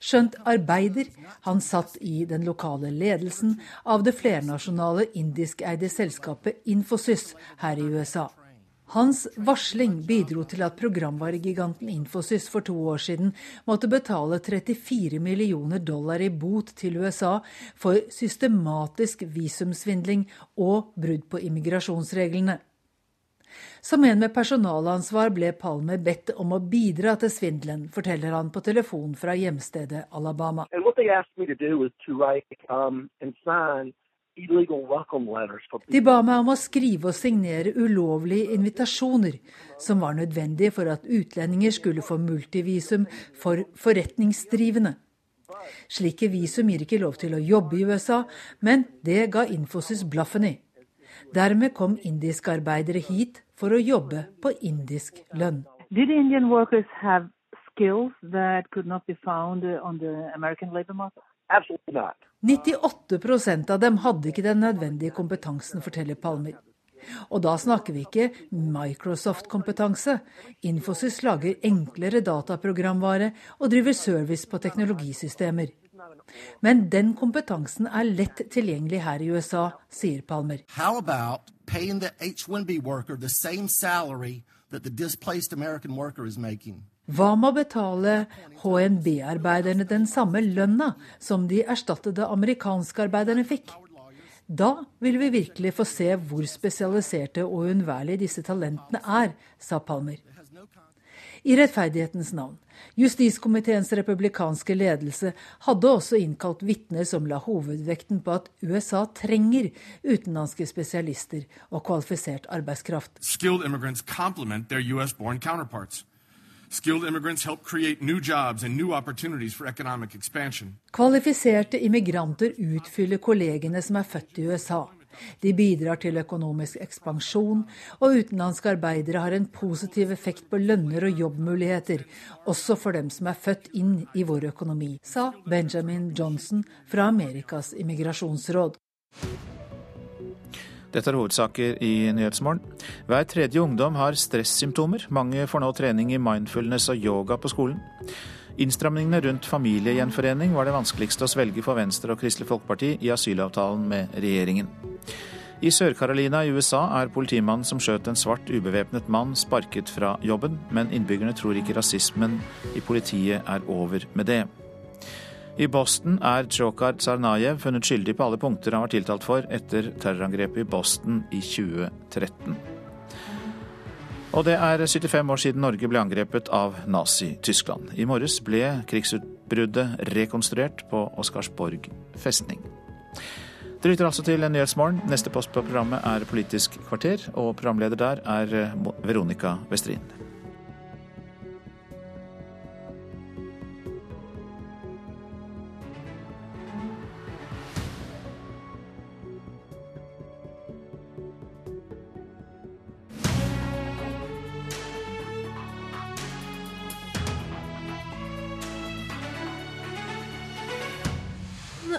Skjønt arbeider, han satt i den lokale ledelsen av det flernasjonale indiskeide selskapet Infosys her i USA. Hans varsling bidro til at programvaregiganten Infosys for to år siden måtte betale 34 millioner dollar i bot til USA for systematisk visumsvindling og brudd på immigrasjonsreglene. Som en med personalansvar ble Palmer bedt om å bidra til svindelen, forteller han på telefon fra hjemstedet Alabama. And what they asked me to do was to write um, de ba meg om å skrive og signere ulovlige invitasjoner, som var nødvendige for at utlendinger skulle få multivisum for forretningsdrivende. Slike visum gir ikke lov til å jobbe i USA, men det ga Infosys blaffen i. Dermed kom indiske arbeidere hit for å jobbe på indisk lønn. Did Indian workers have skills that could not be found on the American labor market? 98% av dem hadde ikke den nødvendige kompetansen, forteller Palmer. Og da snakker vi ikke Microsoft-kompetanse. Infosys lager enklere dataprogramvare og driver service på teknologisystemer. Men den kompetansen er lett tilgjengelig her i USA, sier Palmer. How about paying the H1B worker the same salary that the displaced American worker is making? Hva med å betale HNB-arbeiderne den samme lønna som de erstattede amerikanske arbeiderne fikk? Da vil vi virkelig få se hvor spesialiserte og uunnværlige disse talentene er, sa Palmer. I rettferdighetens navn. Justiskomiteens republikanske ledelse hadde også innkalt vitner som la hovedvekten på at USA trenger utenlandske spesialister og kvalifisert arbeidskraft. Skilled immigrants complement their US-born expansion. Kvalifiserte immigranter utfyller kollegene som er født i USA. De bidrar til økonomisk ekspansjon, og utenlandske arbeidere har en positiv effekt på lønner og jobbmuligheter, også for dem som er født inn i vår økonomi, sa Benjamin Johnson fra Amerikas immigrasjonsråd. Dette er hovedsaker i Nyhetsmorgen. Hver tredje ungdom har stressymptomer. Mange får nå trening i mindfulness og yoga på skolen. Innstramningene rundt familiegjenforening var det vanskeligste å svelge for Venstre og Kristelig Folkeparti i asylavtalen med regjeringen. I Sør-Carolina i USA er politimannen som skjøt en svart ubevæpnet mann, sparket fra jobben, men innbyggerne tror ikke rasismen i politiet er over med det. I Boston er Tsjokhar Tsarnajev funnet skyldig på alle punkter han var tiltalt for etter terrorangrepet i Boston i 2013. Og det er 75 år siden Norge ble angrepet av Nazi-Tyskland. I morges ble krigsutbruddet rekonstruert på Oscarsborg festning. Det lytter altså til Nyhetsmorgen. Neste post på programmet er Politisk kvarter, og programleder der er Veronica Westrin.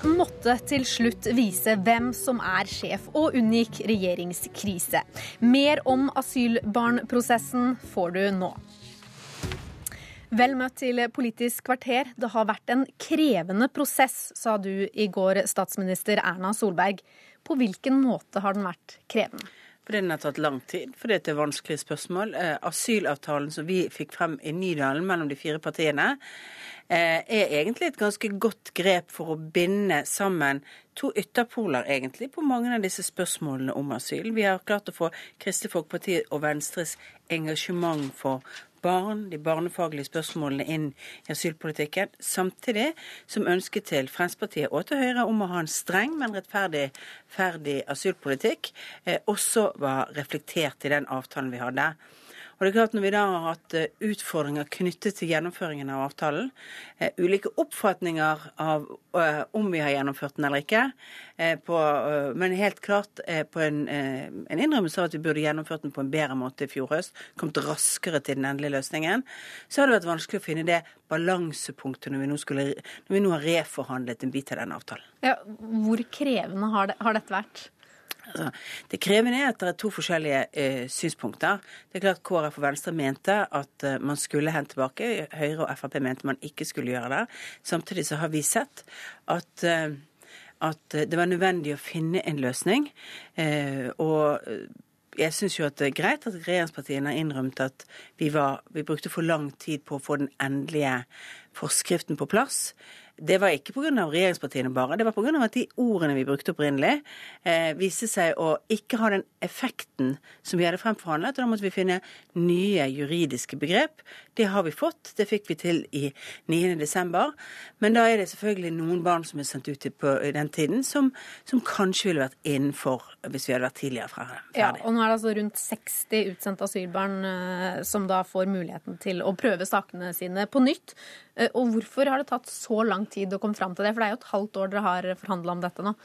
Måtte til slutt vise hvem som er sjef, og unngikk regjeringskrise. Mer om asylbarnprosessen får du nå. Vel møtt til Politisk kvarter. Det har vært en krevende prosess, sa du i går, statsminister Erna Solberg. På hvilken måte har den vært krevende? Fordi den har tatt lang tid, fordi det er vanskelige spørsmål. Eh, asylavtalen som vi fikk frem i Nydalen mellom de fire partiene, er egentlig et ganske godt grep for å binde sammen to ytterpoler, egentlig, på mange av disse spørsmålene om asyl. Vi har klart å få Kristelig Folkeparti og Venstres engasjement for barn, de barnefaglige spørsmålene inn i asylpolitikken, samtidig som ønsket til Fremskrittspartiet og til Høyre om å ha en streng, men rettferdig ferdig asylpolitikk eh, også var reflektert i den avtalen vi hadde. Og det er klart Når vi da har hatt eh, utfordringer knyttet til gjennomføringen av avtalen, eh, ulike oppfatninger av eh, om vi har gjennomført den eller ikke, på, men helt klart på en, en innrømmelse av at vi burde gjennomført den på en bedre måte i fjor høst, kommet raskere til den endelige løsningen, så har det vært vanskelig å finne det balansepunktet når vi nå, skulle, når vi nå har reforhandlet en bit av den avtalen. Ja, hvor krevende har, det, har dette vært? Altså, det krevende er at det er to forskjellige eh, synspunkter. Det er klart KrF og Venstre mente at eh, man skulle hente tilbake. Høyre og Frp mente man ikke skulle gjøre det. Samtidig så har vi sett at, eh, at det var nødvendig å finne en løsning. Eh, og eh, jeg syns jo at det er greit at regjeringspartiene har innrømt at vi, var, vi brukte for lang tid på å få den endelige forskriften på plass. Det var ikke pga. regjeringspartiene bare, det var pga. at de ordene vi brukte opprinnelig, eh, viste seg å ikke ha den effekten som vi hadde fremforhandlet. og Da måtte vi finne nye juridiske begrep. Det har vi fått. Det fikk vi til i 9.12. Men da er det selvfølgelig noen barn som er sendt ut på, i den tiden, som, som, kanskje ville vært innenfor hvis vi hadde vært tidligere ferdig. Ja, og nå er det altså rundt 60 utsendte asylbarn uh, som da får muligheten til å prøve sakene sine på nytt. Uh, og hvorfor har det tatt så lang tid å komme fram til det? For det er jo et halvt år dere har forhandla om dette nå.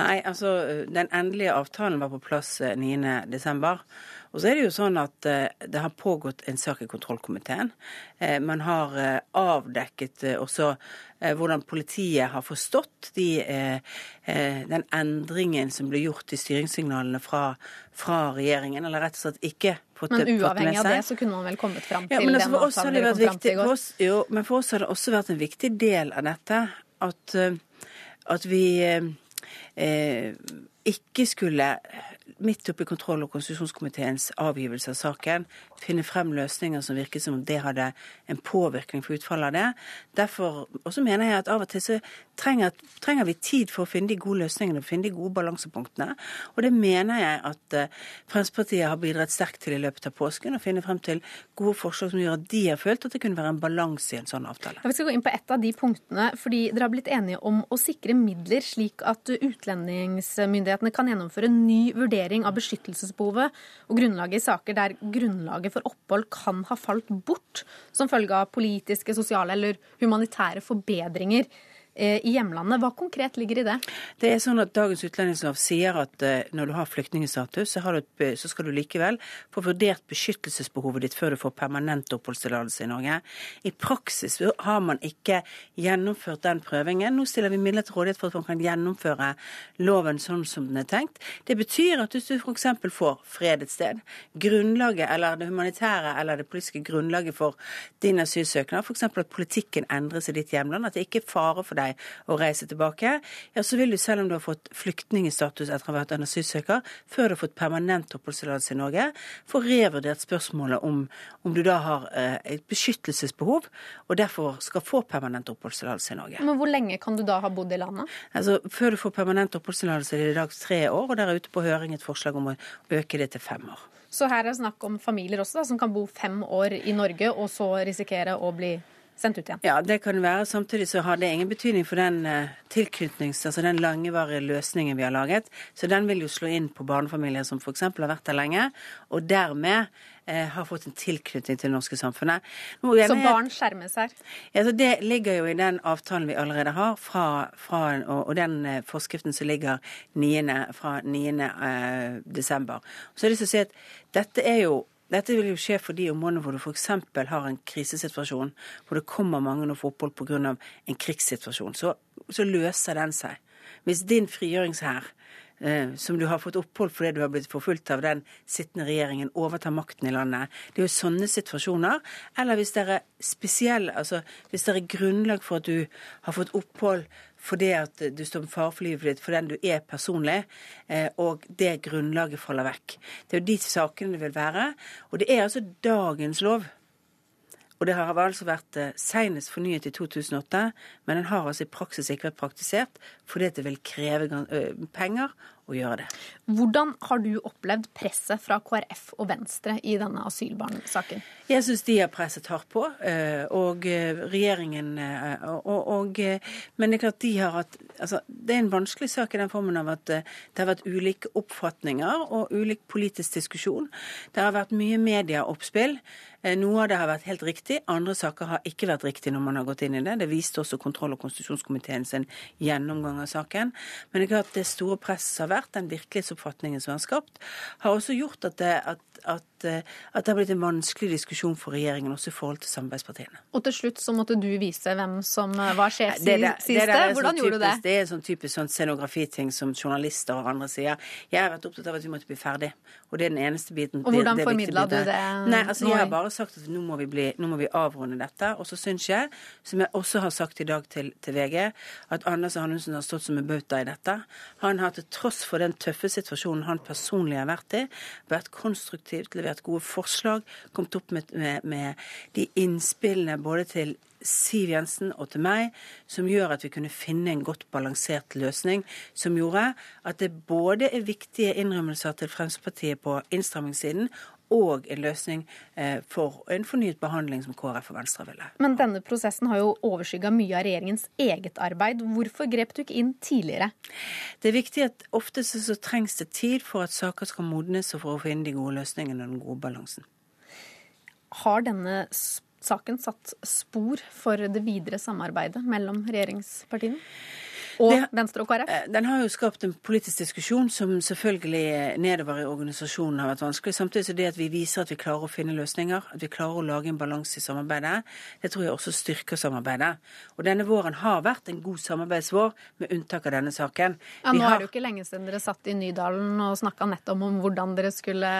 Nei, altså den endelige avtalen var på plass 9.12. Eh, og så er det jo sånn at eh, det har pågått en sak i kontrollkomiteen. Eh, man har avdekket også hvordan politiet har forstått de, den endringen som ble gjort i styringssignalene fra, fra regjeringen, eller rett og slett ikke fått Men uavhengig av det så kunne man vel kommet fram til ja, men altså, den avtalen dere kom fram til i går? Oss, jo, men for oss har det også vært en viktig del av dette at, at vi eh, ikke skulle midt oppi kontroll- og konstitusjonskomiteens avgivelse av saken, finne frem løsninger som virket som om det hadde en påvirkning for utfallet av det. Derfor også mener jeg at av og til så trenger, trenger vi tid for å finne de gode løsningene, finne de gode balansepunktene. Og det mener jeg at uh, Fremskrittspartiet har bidratt sterkt til i løpet av påsken, å finne frem til gode forslag som gjør at de har følt at det kunne være en balanse i en sånn avtale. Ja, vi skal gå inn på ett av de punktene, fordi dere har blitt enige om å sikre midler slik at utlendingsmyndighetene kan gjennomføre en ny vurdering av beskyttelsesbehovet og grunnlaget i saker der grunnlaget for opphold kan ha falt bort som følge av politiske, sosiale eller humanitære forbedringer i hjemlandet. Hva konkret ligger i det? Det er sånn at Dagens utlendingslov sier at eh, når du har flyktningstatus, så, så, skal du likevel få vurdert beskyttelsesbehovet ditt før du får permanent oppholdstillatelse i Norge. I praksis har man ikke gjennomført den prøvingen. Nå stiller vi midler til rådighet for at man kan gjennomføre loven sånn som den er tenkt. Det betyr at hvis du f.eks. får fred et sted, grunnlaget eller det humanitære eller det politiske grunnlaget for din asylsøknad, f.eks. at politikken endres i ditt hjemland, at det ikke er fare for det deg å reise tilbake, ja, så vil du, selv om du har fått flyktningstatus etter å ha vært en asylsøker, før du har fått permanent oppholdstillatelse i Norge, få revurdert spørsmålet om, om du da har eh, et beskyttelsesbehov, og derfor skal få permanent oppholdstillatelse i Norge. Men hvor lenge kan du da ha bodd i landet? Altså, Før du får permanent oppholdstillatelse, er det i dag tre år, og der er ute på høring et forslag om å øke det til fem år. Så her er det snakk om familier også, da, som kan bo fem år i Norge, og så risikere å bli sendt ut igjen? Ja, det kan være. Samtidig så har det ingen betydning for den uh, tilknytnings... Altså den langevarige løsningen vi har laget. Så den vil jo slå inn på barnefamilier som f.eks. har vært der lenge, og dermed uh, har fått en tilknytning til det norske samfunnet. Nå, så barn skjermes her? Ja, Det ligger jo i den avtalen vi allerede har, fra, fra, og, den uh, forskriften som ligger 9. fra 9. desember. Så det å si at dette er jo dette vil jo skje for de områdene hvor du f.eks. har en krisesituasjon, hvor det kommer mange og får opphold pga. en krigssituasjon. Så, så, løser den seg. Hvis din frigjøringshær, som du har fått opphold fordi du har blitt forfulgt av den sittende regjeringen, overtar makten i landet Det er jo sånne situasjoner. Eller hvis det er spesiell, altså hvis det er grunnlag for at du har fått opphold fordi at du står med fare for livet ditt for den du er personlig, eh, og det grunnlaget faller vekk. Det er jo de sakene det vil være. Og det er altså dagens lov. Og det har altså vært eh, senest fornyet i 2008, men den har altså i praksis ikke vært praktisert fordi det vil kreve penger å gjøre det. Hvordan har du opplevd presset fra KrF og Venstre i denne asylbarnsaken? Jeg syns de har presset hardt på, og regjeringen og, og, Men det er klart de har hatt altså, Det er en vanskelig sak i den formen av at det har vært ulike oppfatninger og ulik politisk diskusjon. Det har vært mye medieoppspill. Noe av det har vært helt riktig, andre saker har ikke vært riktig når man har gått inn i det. Det viste også kontroll- og konstitusjonskomiteen sin gjennomgang av saken. Men det er klart det store presset har vært, den virkelighetsoppfatningen som er skapt, har også gjort at det, at, at, eh, at det har blitt en vanskelig diskusjon for regjeringen også i forhold til samarbeidspartiene. Og til slutt så måtte du vise hvem som eh, var sjef sist. Hvordan sånn gjorde du det? Det er en sånn typisk sånn scenografiting som journalister og andre sier. Jeg har vært opptatt av at vi måtte bli ferdig, og det er den eneste biten. Og hvordan formidla du det? Nei, altså Jeg har bare sagt at nå må vi, bli, nå må vi avrunde dette. Og så syns jeg, som jeg også har sagt i dag til, til VG, at Anders Anundsen har stått som en bauta i dette. Han har til tross for den tøffe situasjonen han personlig har vært i, vært konstruktivt, levert gode forslag, kommet opp med, med, med de innspillene både til Siv Jensen og til meg, som gjør at vi kunne finne en godt balansert løsning. Som gjorde at det både er viktige innrømmelser til Fremskrittspartiet på innstrammingssiden, og en løsning eh, for en fornyet behandling som KrF og Venstre ville. Men denne prosessen har jo overskygga mye av regjeringens eget arbeid. Hvorfor grep du ikke inn tidligere? Det er viktig at ofte så trengs det tid for at saker skal modnes, og for å finne de gode løsningene og den gode balansen. Har denne saken satt spor for det videre samarbeidet mellom regjeringspartiene? Og det, Venstre og KrF? Eh, den har jo skapt en politisk diskusjon som selvfølgelig nedover i organisasjonen har vært vanskelig. Samtidig så det at vi viser at vi klarer å finne løsninger, at vi klarer å lage en balanse i samarbeidet, det tror jeg også styrker samarbeidet. Og denne våren har vært en god samarbeidsvår, med unntak av denne saken. Ja, Nå har... er det jo ikke lenge siden dere satt i Nydalen og snakka nettopp om hvordan dere skulle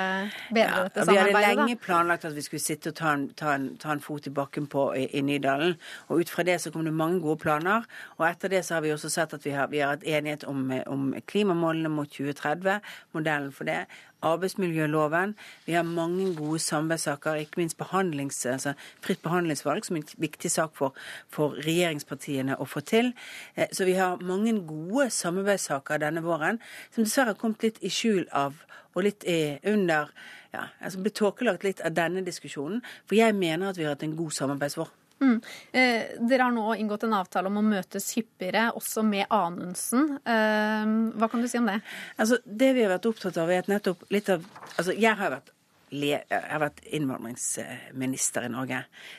bedre ja, dette samarbeidet. Vi hadde lenge planlagt at vi skulle sitte og ta en, ta en, ta en fot i bakken på i, i Nydalen. Og ut fra det så kom det mange gode planer. Og etter det så har vi også sett at vi har, vi har hatt enighet om, om, klimamålene mot 2030, modellen for det. Arbeidsmiljøloven. Vi har mange gode samarbeidssaker, ikke minst behandlings, altså fritt behandlingsvalg, som er en viktig sak for, for regjeringspartiene å få til. Eh, så vi har mange gode samarbeidssaker denne våren, som dessverre har kommet litt i skjul av og litt under ja, altså ble tåkelagt litt av denne diskusjonen. For jeg mener at vi har hatt en god samarbeidsvår. Mm. Eh, dere har nå inngått en avtale om å møtes hyppigere, også med Anundsen. Eh, hva kan du si om det? Altså, det vi har vært opptatt av, er at nettopp litt av Altså, jeg har vært jeg har vært innvandringsminister i Norge.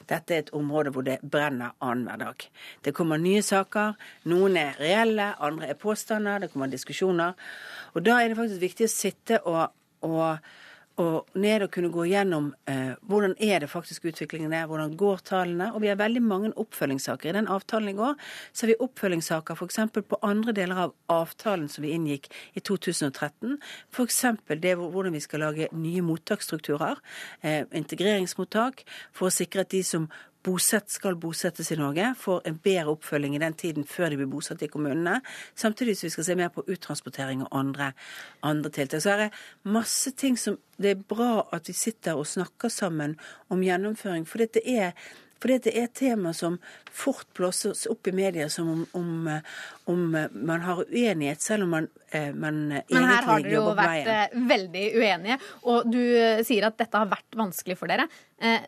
Dette er et område hvor det brenner annenhver dag. Det kommer nye saker. Noen er reelle, andre er påstander. Det kommer diskusjoner. Og da er det faktisk viktig å sitte og, og og ned og kunne gå gjennom eh, hvordan er det faktisk utviklingen er, hvordan går tallene. Og vi har veldig mange oppfølgingssaker. I den avtalen i går så har vi oppfølgingssaker f.eks. på andre deler av avtalen som vi inngikk i 2013. F.eks. det hvordan vi skal lage nye mottaksstrukturer, eh, integreringsmottak, for å sikre at de som bosett, skal bosettes i Norge, får en bedre oppfølging i den tiden før de blir bosatt i kommunene. Samtidig som vi skal se mer på uttransportering og andre, andre tiltak. Så er det masse ting som Det er bra at vi sitter og snakker sammen om gjennomføring. For det er fordi det er et tema som fort blåses opp i media som om, om, om man har uenighet, selv om man, eh, man Men her har dere jo vært eh, veldig uenige, og du eh, sier at dette har vært vanskelig for dere.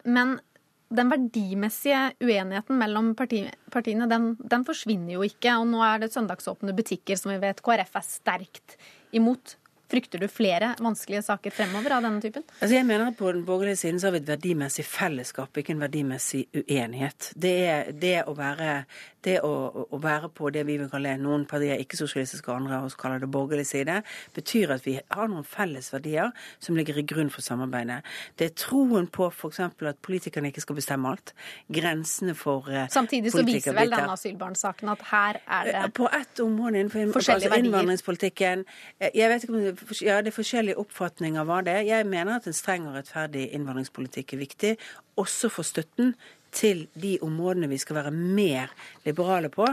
Men den verdimessige uenigheten mellom partiene, den, den forsvinner jo ikke. Og nå er det søndagsåpne butikker som vi vet KrF er sterkt imot. Frykter du flere vanskelige saker fremover av denne typen? Altså jeg mener at På den borgerlige siden så har vi et verdimessig fellesskap, ikke en verdimessig uenighet. Det er det å være, det å, å være på det vi vil kalle noen partier ikke-sosialistiske andre og kaller det borgerlig side, betyr at vi har noen felles verdier som ligger i grunn for samarbeidet. Det er troen på f.eks. at politikerne ikke skal bestemme alt. Grensene for uh, Samtidig så viser vel denne asylbarnsaken at her er det På ett område innenfor altså innvandringspolitikken eh, Jeg vet ikke om det ja, det er forskjellige oppfatninger av hva det er. Jeg mener at en streng og rettferdig innvandringspolitikk er viktig, også for støtten til de områdene vi skal være mer liberale på.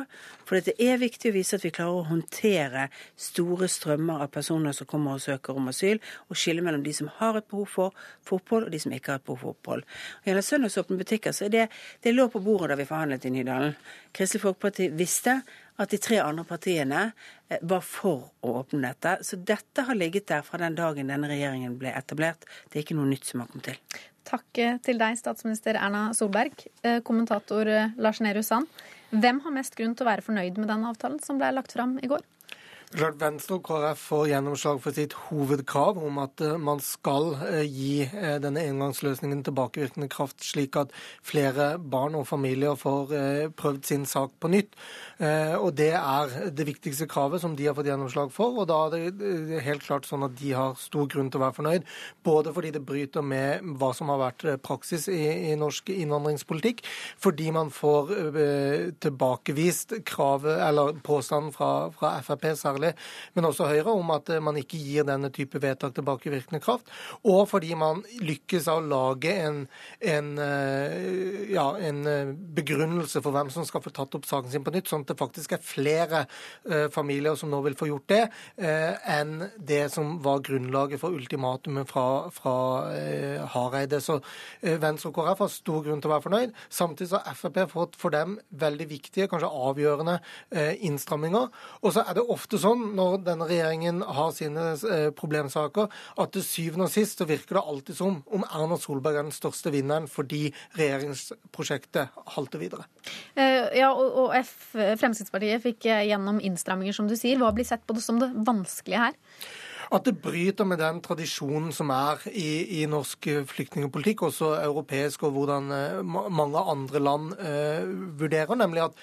For det er viktig å vise at vi klarer å håndtere store strømmer av personer som kommer og søker om asyl, og skille mellom de som har et behov for, for opphold, og de som ikke har et behov for opphold. Og Gjelder søndagsåpne butikker, så er det, det lå på bordet da vi forhandlet i Nydalen. Kristelig Folkeparti visste at de tre andre partiene eh, var for å åpne dette. Så dette har ligget der fra den dagen denne regjeringen ble etablert. Det er ikke noe nytt som har kommet til. Takk eh, til deg, statsminister Erna Solberg. Eh, kommentator Lars Nehru Sand. Hvem har mest grunn til å være fornøyd med den avtalen som ble lagt fram i går? Klart Venstre og KrF får gjennomslag for sitt hovedkrav om at eh, man skal eh, gi eh, denne engangsløsningen tilbakevirkende kraft, slik at flere barn og familier får prøvd sin sak på nytt. Og Det er det viktigste kravet som de har fått gjennomslag for. og Da er det helt klart sånn at de har stor grunn til å være fornøyd. Både fordi det bryter med hva som har vært praksis i, i norsk innvandringspolitikk, fordi man får tilbakevist kravet, eller påstanden fra, fra Frp særlig særlig, men også Høyre, om at man ikke gir denne type vedtak tilbakevirkende kraft. Og fordi man lykkes av å lage en, en, eh, ja, en eh, begrunnelse for hvem som skal få tatt opp saken sin på nytt, sånn at det faktisk er flere familier som nå vil få gjort det, enn det som var grunnlaget for ultimatumet fra, fra Hareide. Så Venstre og KrF har stor grunn til å være fornøyd. Samtidig har Frp fått for dem veldig viktige, kanskje avgjørende innstramminger. Og så er det ofte sånn sånn når denne regjeringen har sine eh, problemsaker, at til syvende og sist så virker det alltid som om Erna Solberg er den største vinneren fordi regjeringsprosjektet halter videre. Eh, ja, og, Fremskrittspartiet fikk eh, gjennom innstramminger, som du sier. Hva blir sett på det som det vanskelige her? At det bryter med den tradisjonen som er i, i norsk flyktningpolitikk, også europeisk, og hvordan mange andre land uh, vurderer, nemlig at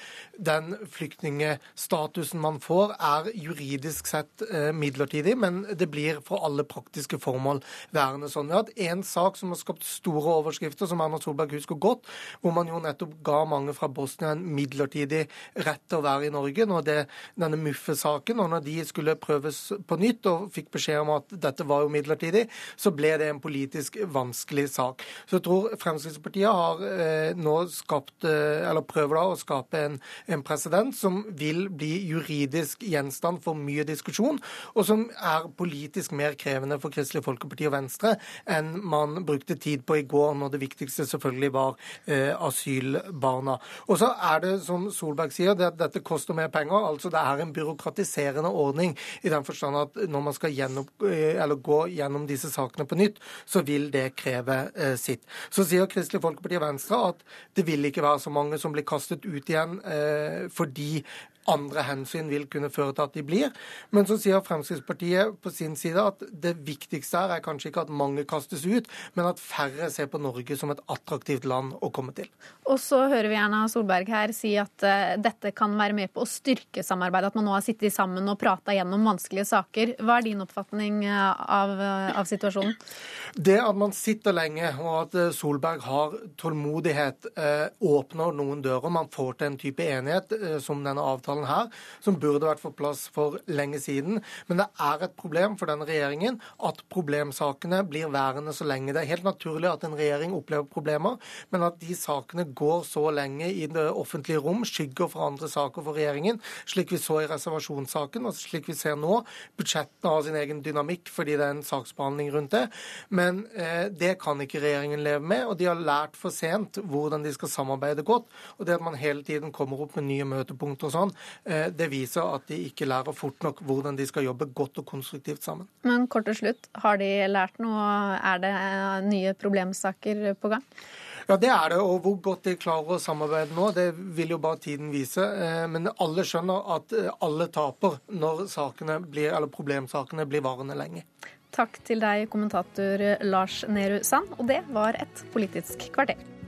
den flyktningstatusen man får, er juridisk sett uh, midlertidig, men det blir for alle praktiske formål værende sånn. Vi har hatt én sak som har skapt store overskrifter, som Erna Solberg husker godt, hvor man jo nettopp ga mange fra Bosnia en midlertidig rett til å være i Norge. Når det, denne Muffe-saken, og når de skulle prøves på nytt og fikk beskjed om at dette var jo midlertidig, så ble det en politisk vanskelig sak. Så jeg tror Fremskrittspartiet har eh, nå skapt, eh, eller prøver da å skape en en president som vil bli juridisk gjenstand for mye diskusjon, og som er politisk mer krevende for Kristelig Folkeparti og Venstre enn man brukte tid på i går, når det viktigste selvfølgelig var eh, asylbarna. Og så er det, som Solberg sier, det dette koster mer penger. altså Det er en byråkratiserende ordning i den forstand at når man skal gjennom, eh, gå gjennom disse sakene på nytt, så vil det kreve eh, sitt. Så sier Kristelig Folkeparti og Venstre at det vil ikke være så mange som blir kastet ut igjen eh, fordi andre hensyn vil kunne føre til at de blir. Men så sier Fremskrittspartiet på sin side at det viktigste her er kanskje ikke at mange kastes ut, men at færre ser på Norge som et attraktivt land å komme til. Og så hører vi Erna Solberg her si at uh, dette kan være med på å styrke samarbeidet, at man nå har sittet sammen og prata gjennom vanskelige saker. Hva er din oppfatning uh, av, uh, av, situasjonen? Det at man sitter lenge, og at Solberg har tålmodighet, åpner noen dører. Man får til en type enighet som denne avtalen IA-avtalen her, som burde vært på plass for lenge siden. Men det er et problem for den regjeringen at problemsakene blir værende så lenge. Det er helt naturlig at en regjering opplever problemer, men at de sakene går så lenge i det offentlige rom, skygger for andre saker for regjeringen, slik vi så i reservasjonssaken, og slik vi ser nå. Budsjettene har sin egen dynamikk fordi det er en saksbehandling rundt det. Men eh, det kan ikke regjeringen leve med, og de har lært for sent hvordan de skal samarbeide godt. Og det at man hele tiden kommer opp med nye møtepunkter og sånn, det viser at de ikke lærer fort nok hvordan de skal jobbe godt og konstruktivt sammen. Men kort til slutt, har de lært noe? Er det nye problemsaker på gang? Ja, det er det. Og hvor godt de klarer å samarbeide nå, det vil jo bare tiden vise. Eh, men alle skjønner at eh, alle taper når blir, eller problemsakene blir varende lenge. Takk til deg, kommentator Lars Nehru Sand. Og det var et Politisk kvarter.